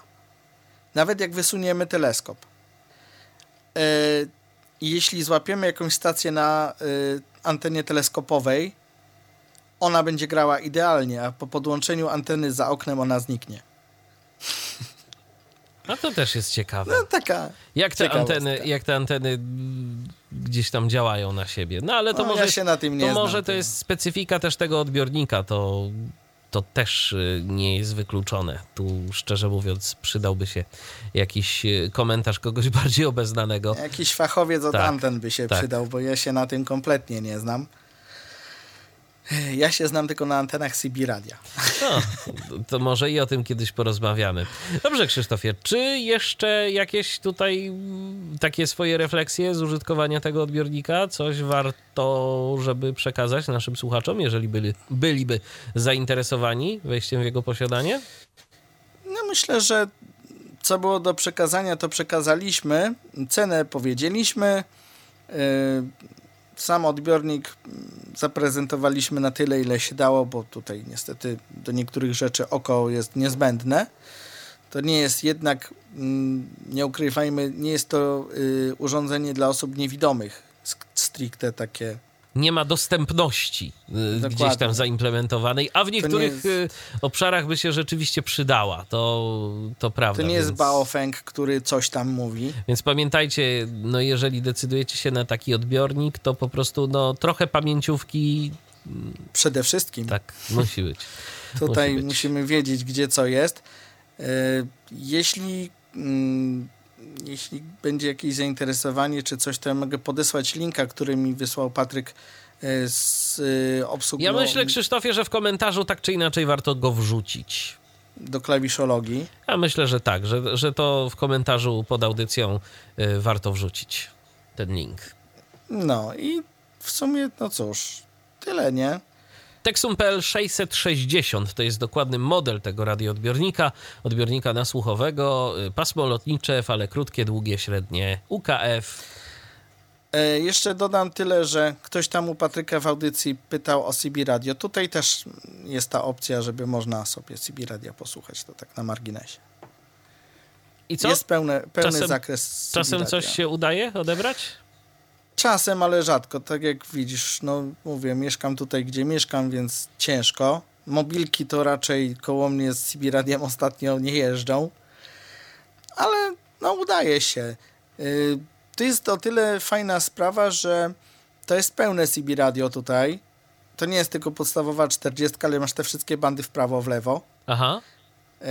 Nawet jak wysuniemy teleskop. E, jeśli złapiemy jakąś stację na e, antenie teleskopowej, ona będzie grała idealnie, a po podłączeniu anteny za oknem ona zniknie. A to też jest ciekawe. No taka. Jak te, anteny, jak te anteny gdzieś tam działają na siebie. No ale to No, może, ja się na tym nie to, znam, może to to- jest specyfika też tego odbiornika. To, to też y, nie jest wykluczone. Tu szczerze mówiąc przydałby się jakiś y, komentarz kogoś [laughs] bardziej obeznanego. Jakiś fachowiec od Tak, anten by się tak. przydał, bo ja się na tym kompletnie nie znam. Ja się znam tylko na antenach CB Radia. No, to może i o tym kiedyś porozmawiamy. Dobrze, Krzysztofie, czy jeszcze jakieś tutaj mm, takie swoje refleksje z użytkowania tego odbiornika? Coś warto, żeby przekazać naszym słuchaczom, jeżeli byli, byliby zainteresowani wejściem w jego posiadanie? No myślę, że co było do przekazania, to przekazaliśmy. Cenę powiedzieliśmy. Yy, Sam odbiornik mm, zaprezentowaliśmy na tyle, ile się dało, bo tutaj niestety do niektórych rzeczy oko jest niezbędne. To nie jest jednak, mm, nie ukrywajmy, nie jest to y, urządzenie dla osób niewidomych, stricte takie. Nie ma dostępności y, gdzieś tam Dokładnie. zaimplementowanej, a w niektórych jest- y, obszarach by się rzeczywiście przydała. To, to prawda. To nie jest więc- Baofeng, który coś tam mówi. Więc pamiętajcie, no jeżeli decydujecie się na taki odbiornik, to po prostu no trochę pamięciówki Przede wszystkim. tak musi być. [laughs] Tutaj Musi być. musimy wiedzieć, gdzie co jest. E, Jeśli, mm, jeśli będzie jakieś zainteresowanie czy coś, to ja mogę podesłać linka, który mi wysłał Patryk e, z e, obsługą Ja myślę, Krzysztofie, że w komentarzu tak czy inaczej warto go wrzucić. do klawiszologii. Ja myślę, że tak, że, że to w komentarzu pod audycją y, warto wrzucić ten link. No i w sumie, no cóż, tyle, nie? Texum.pl 660 to jest dokładny model tego radioodbiornika, odbiornika nasłuchowego, y, pasmo lotnicze, fale krótkie, długie, średnie, UKF. E, jeszcze dodam tyle, że ktoś tam u Patryka w audycji pytał o CB Radio. Tutaj też jest ta opcja, żeby można sobie CB Radio posłuchać, to tak na marginesie. I co? Jest pełne, pełny Czasem- zakres CB Czasem coś się udaje odebrać? Czasem, ale rzadko. Tak jak widzisz, no mówię, mieszkam tutaj, gdzie mieszkam, więc ciężko. Mobilki to raczej koło mnie z CB Radiem ostatnio nie jeżdżą. Ale no udaje się. Y, To jest o tyle fajna sprawa, że to jest pełne CB Radio tutaj. To nie jest tylko podstawowa 40, ale masz te wszystkie bandy w prawo, w lewo. Aha. Y,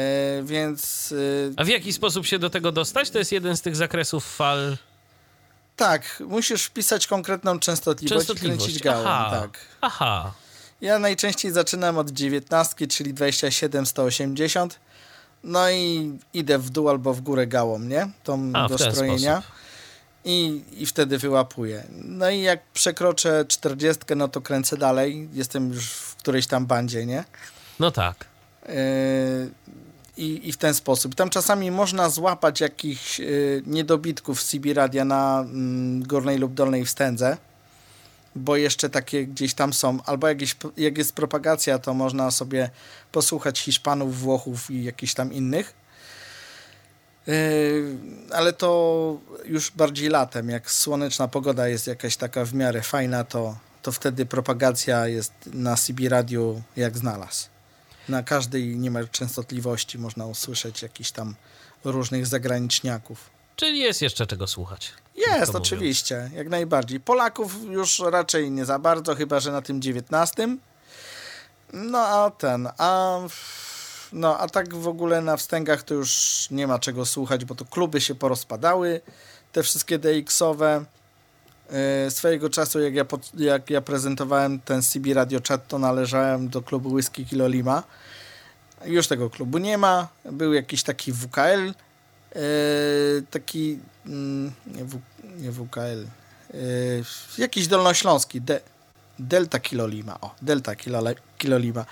Więc y, A w jaki sposób się do tego dostać? To jest jeden z tych zakresów fal. Tak, musisz wpisać konkretną częstotliwość, i Częstotliwość. kręcić gałą. Aha. Tak. Aha. Ja najczęściej zaczynam od 19, czyli 27, 180. No i idę w dół albo w górę gałą, nie? Tą A, do strojenia. I, I wtedy wyłapuję. No i jak przekroczę 40, no to kręcę dalej. Jestem już w którejś tam bandzie, nie? No tak. Yy, I, I w ten sposób. Tam czasami można złapać jakichś yy, niedobitków CB radia na mm, górnej lub dolnej wstędze, bo jeszcze takie gdzieś tam są. Albo jakieś, jak jest propagacja, to można sobie posłuchać Hiszpanów, Włochów i jakichś tam innych. Yy, ale to już bardziej latem, jak słoneczna pogoda jest jakaś taka w miarę fajna, to, to wtedy propagacja jest na CB radiu jak znalazł. Na każdej niemal częstotliwości można usłyszeć jakiś tam różnych zagraniczniaków. Czyli jest jeszcze czego słuchać. Jest, mówiąc. oczywiście, jak najbardziej. Polaków już raczej nie za bardzo, chyba że na tym 19. No a ten, a no a tak w ogóle na wstęgach to już nie ma czego słuchać, bo to kluby się porozpadały, te wszystkie DX-owe. Yy, Swojego czasu, jak ja, pod, jak ja prezentowałem ten CB Radio Chat, to należałem do klubu Whisky Kilo Lima. Już tego klubu nie ma. Był jakiś taki WKL, yy, taki mm, nie, w, nie WKL, yy, jakiś dolnośląski, De, Delta Kilo Lima. O, Delta Kilo, Kilo Lima.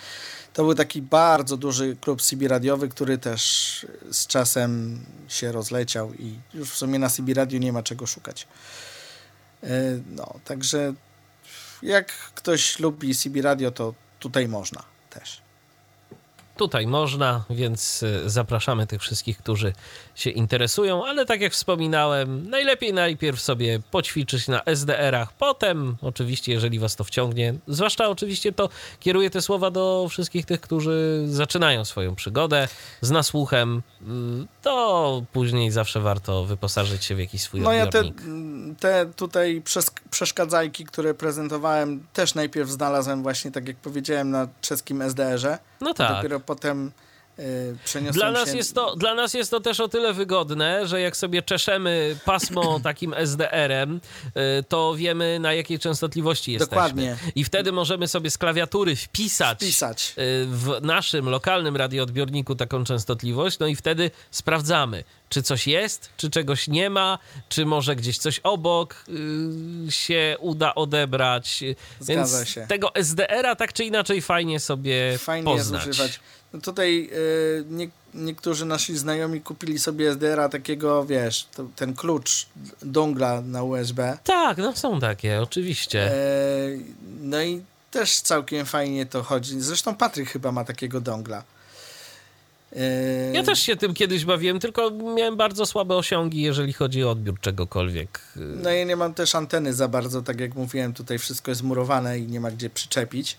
To był taki bardzo duży klub CB radiowy, który też z czasem się rozleciał i już w sumie na CB Radio nie ma czego szukać. Yy, No, także jak ktoś lubi CB Radio, to tutaj można też. Tutaj można, więc y, zapraszamy tych wszystkich, którzy się interesują, ale tak jak wspominałem, najlepiej najpierw sobie poćwiczyć na SDR-ach, potem oczywiście, jeżeli was to wciągnie, zwłaszcza oczywiście to kieruję te słowa do wszystkich tych, którzy zaczynają swoją przygodę z nasłuchem, y, to później zawsze warto wyposażyć się w jakiś swój No ja te, odbiornik. te tutaj przes- przeszkadzajki, które prezentowałem, też najpierw znalazłem właśnie, tak jak powiedziałem, na czeskim SDR-ze. No tak. Dopiero potem przeniosłem Dla nas, się... jest to, dla nas jest to też o tyle wygodne, że jak sobie czeszemy pasmo [clears throat] takim SDR-em, y, to wiemy na jakiej częstotliwości jesteśmy. Dokładnie. I wtedy możemy sobie z klawiatury wpisać, Wpisać. y, w naszym lokalnym radioodbiorniku taką częstotliwość, no i wtedy sprawdzamy, czy coś jest, czy czegoś nie ma, czy może gdzieś coś obok się uda odebrać. Zgadza Więc się. tego SDR-a tak czy inaczej fajnie sobie Fajnie poznać. jest używać. No tutaj y, nie, niektórzy nasi znajomi kupili sobie SDR-a takiego, wiesz, to, ten klucz dongla na USB. Tak, no są takie, oczywiście. E, no i też całkiem fajnie to chodzi. Zresztą Patryk chyba ma takiego dongla. E, Ja też się tym kiedyś bawiłem, tylko miałem bardzo słabe osiągi, jeżeli chodzi o odbiór czegokolwiek. No ja nie mam też anteny za bardzo, tak jak mówiłem, tutaj wszystko jest murowane i nie ma gdzie przyczepić.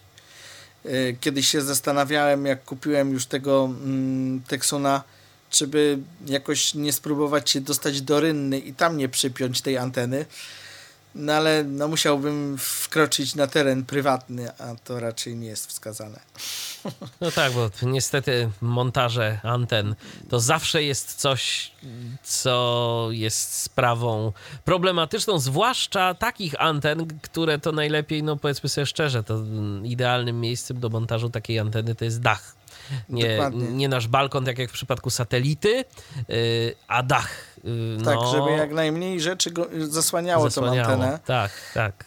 E, Kiedyś się zastanawiałem, jak kupiłem już tego mm, Texuna, czy by jakoś nie spróbować się dostać do rynny i tam nie przypiąć tej anteny. No ale no, musiałbym wkroczyć na teren prywatny, a to raczej nie jest wskazane. No tak, bo niestety montaże anten to zawsze jest coś, co jest sprawą problematyczną, zwłaszcza takich anten, które to najlepiej, no powiedzmy sobie szczerze, to idealnym miejscem do montażu takiej anteny to jest dach. Nie, Dokładnie. nie nasz balkon, tak jak w przypadku satelity, yy, a dach. Yy, Tak, no, żeby jak najmniej rzeczy go, zasłaniało, zasłaniało. tą antenę. Tak, tak.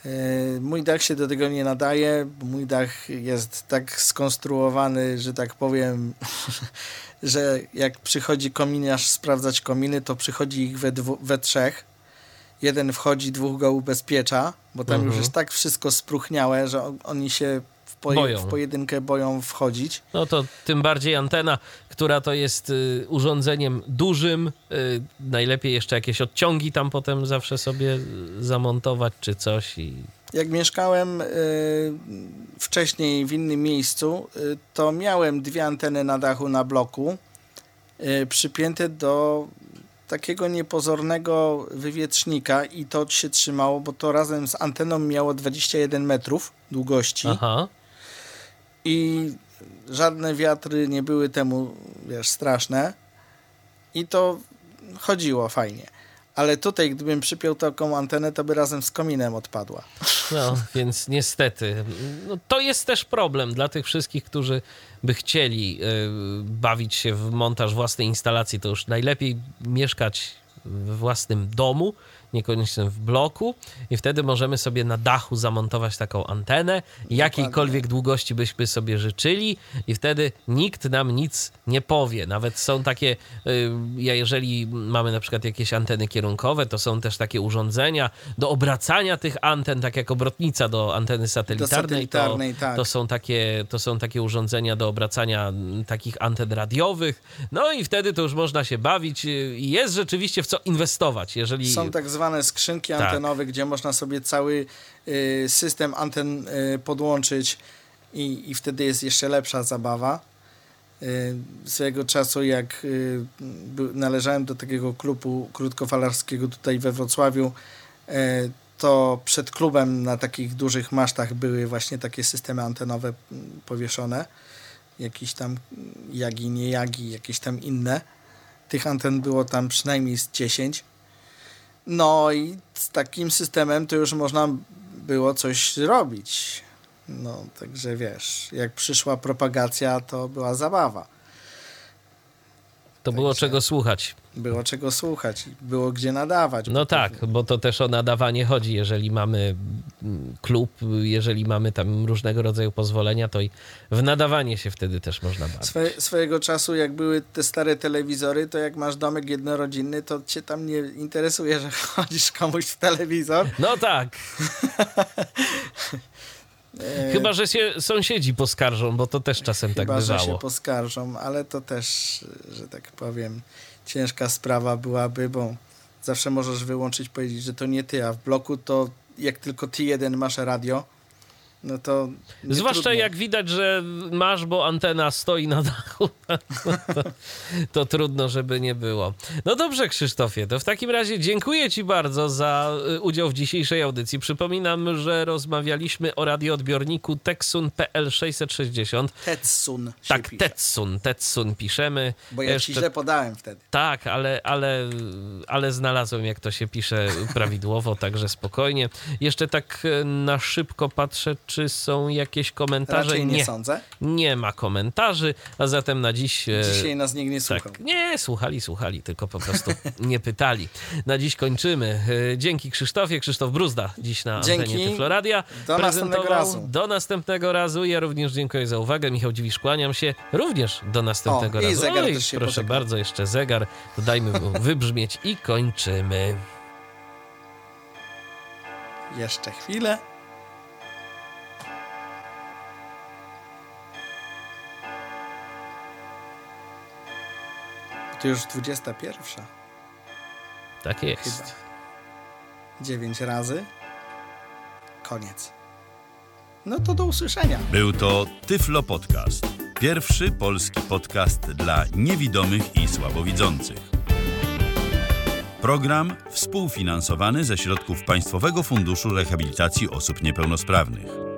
Mój dach się do tego nie nadaje, mój dach jest tak skonstruowany, że tak powiem, [laughs] że jak przychodzi kominiarz sprawdzać kominy, to przychodzi ich we, dwu, we trzech. jeden wchodzi, dwóch go ubezpiecza, bo tam już Mhm. jest tak wszystko spróchniałe, że on- oni się Boją. w pojedynkę boją wchodzić. No to tym bardziej antena, która to jest y, urządzeniem dużym. Y, najlepiej jeszcze jakieś odciągi tam potem zawsze sobie y, zamontować czy coś. I... Jak mieszkałem y, wcześniej w innym miejscu, y, to miałem dwie anteny na dachu na bloku y, przypięte do takiego niepozornego wywietrznika i to się trzymało, bo to razem z anteną miało 21 metrów długości Aha. I żadne wiatry nie były temu, wiesz, straszne i to chodziło fajnie. Ale tutaj, gdybym przypiął taką antenę, to by razem z kominem odpadła. No, więc niestety. No, to jest też problem dla tych wszystkich, którzy by chcieli y, bawić się w montaż własnej instalacji. To już najlepiej mieszkać we własnym domu, niekoniecznie w bloku i wtedy możemy sobie na dachu zamontować taką antenę jakiejkolwiek długości byśmy sobie życzyli i wtedy nikt nam nic nie powie. Nawet są takie, y, ja jeżeli mamy na przykład jakieś anteny kierunkowe, to są też takie urządzenia do obracania tych anten, tak jak obrotnica do anteny satelitarnej. satelitarnej, to, tak. to, są takie, to są takie urządzenia do obracania mm, takich anten radiowych. No i wtedy to już można się bawić. y, i Jest rzeczywiście w co inwestować, jeżeli... Są tak zwane skrzynki Tak. antenowe, gdzie można sobie cały y, system anten y, podłączyć i, i wtedy jest jeszcze lepsza zabawa. Y, swojego czasu, jak należałem do takiego klubu krótkofalarskiego tutaj we Wrocławiu, to przed klubem na takich dużych masztach były właśnie takie systemy antenowe mm, powieszone. Jakieś tam jagi, nie jagi, jakieś tam inne. Tych anten było tam przynajmniej z 10. No i z takim systemem to już można było coś robić. No, także wiesz, jak przyszła propagacja, to była zabawa. To było czego słuchać. Było czego słuchać, było gdzie nadawać. No tak, bo to też o nadawanie chodzi. Jeżeli mamy mm, klub, jeżeli mamy tam różnego rodzaju pozwolenia, to i w nadawanie się wtedy też można bawić. Swe, swojego czasu, jak były te stare telewizory, to jak masz domek jednorodzinny, to cię tam nie interesuje, że [laughs] chodzisz komuś w telewizor. No tak, [laughs] chyba że się sąsiedzi poskarżą, bo to też czasem tak Chyba, że się bywało. poskarżą, ale to też, że tak powiem, ciężka sprawa byłaby, bo zawsze możesz wyłączyć, powiedzieć, że to nie ty, a w bloku to jak tylko ty jeden masz radio, no to Zwłaszcza trudno. jak widać, że masz, bo antena stoi na dachu, to, [laughs] to trudno, żeby nie było. No dobrze, Krzysztofie, to w takim razie dziękuję Ci bardzo za y, udział w dzisiejszej audycji. Przypominam, że rozmawialiśmy o radioodbiorniku Texun PL660. Tetsun Tak, pisze, Tetsun, Tetsun piszemy. bo ja ci źle podałem wtedy. Tak, ale, ale, ale znalazłem, jak to się pisze prawidłowo, także spokojnie. Jeszcze tak e, na szybko patrzę, czy są jakieś komentarze. Raczej nie, nie, sądzę. nie ma komentarzy, a zatem na dziś... e, Dzisiaj nas nikt nie słuchał. tak, nie, słuchali, słuchali, tylko po prostu [laughs] nie pytali. Na dziś kończymy. E, Dzięki Krzysztofie, Krzysztof Bruzda dziś na Dzięki. antenie Tyfloradia. Do następnego razu. Do następnego razu. Ja również dziękuję za uwagę. Michał Dziwisz, kłaniam się. Również do następnego O, i razu. zegar Oj, proszę bardzo, jeszcze zegar. Dajmy mu [laughs] wybrzmieć i kończymy. Jeszcze chwilę. To już 21. Tak jest. Chyba. 9 razy. Koniec. No to do usłyszenia. Był to Tyflo Podcast. Pierwszy polski podcast dla niewidomych i słabowidzących. Program współfinansowany ze środków Państwowego Funduszu Rehabilitacji Osób Niepełnosprawnych.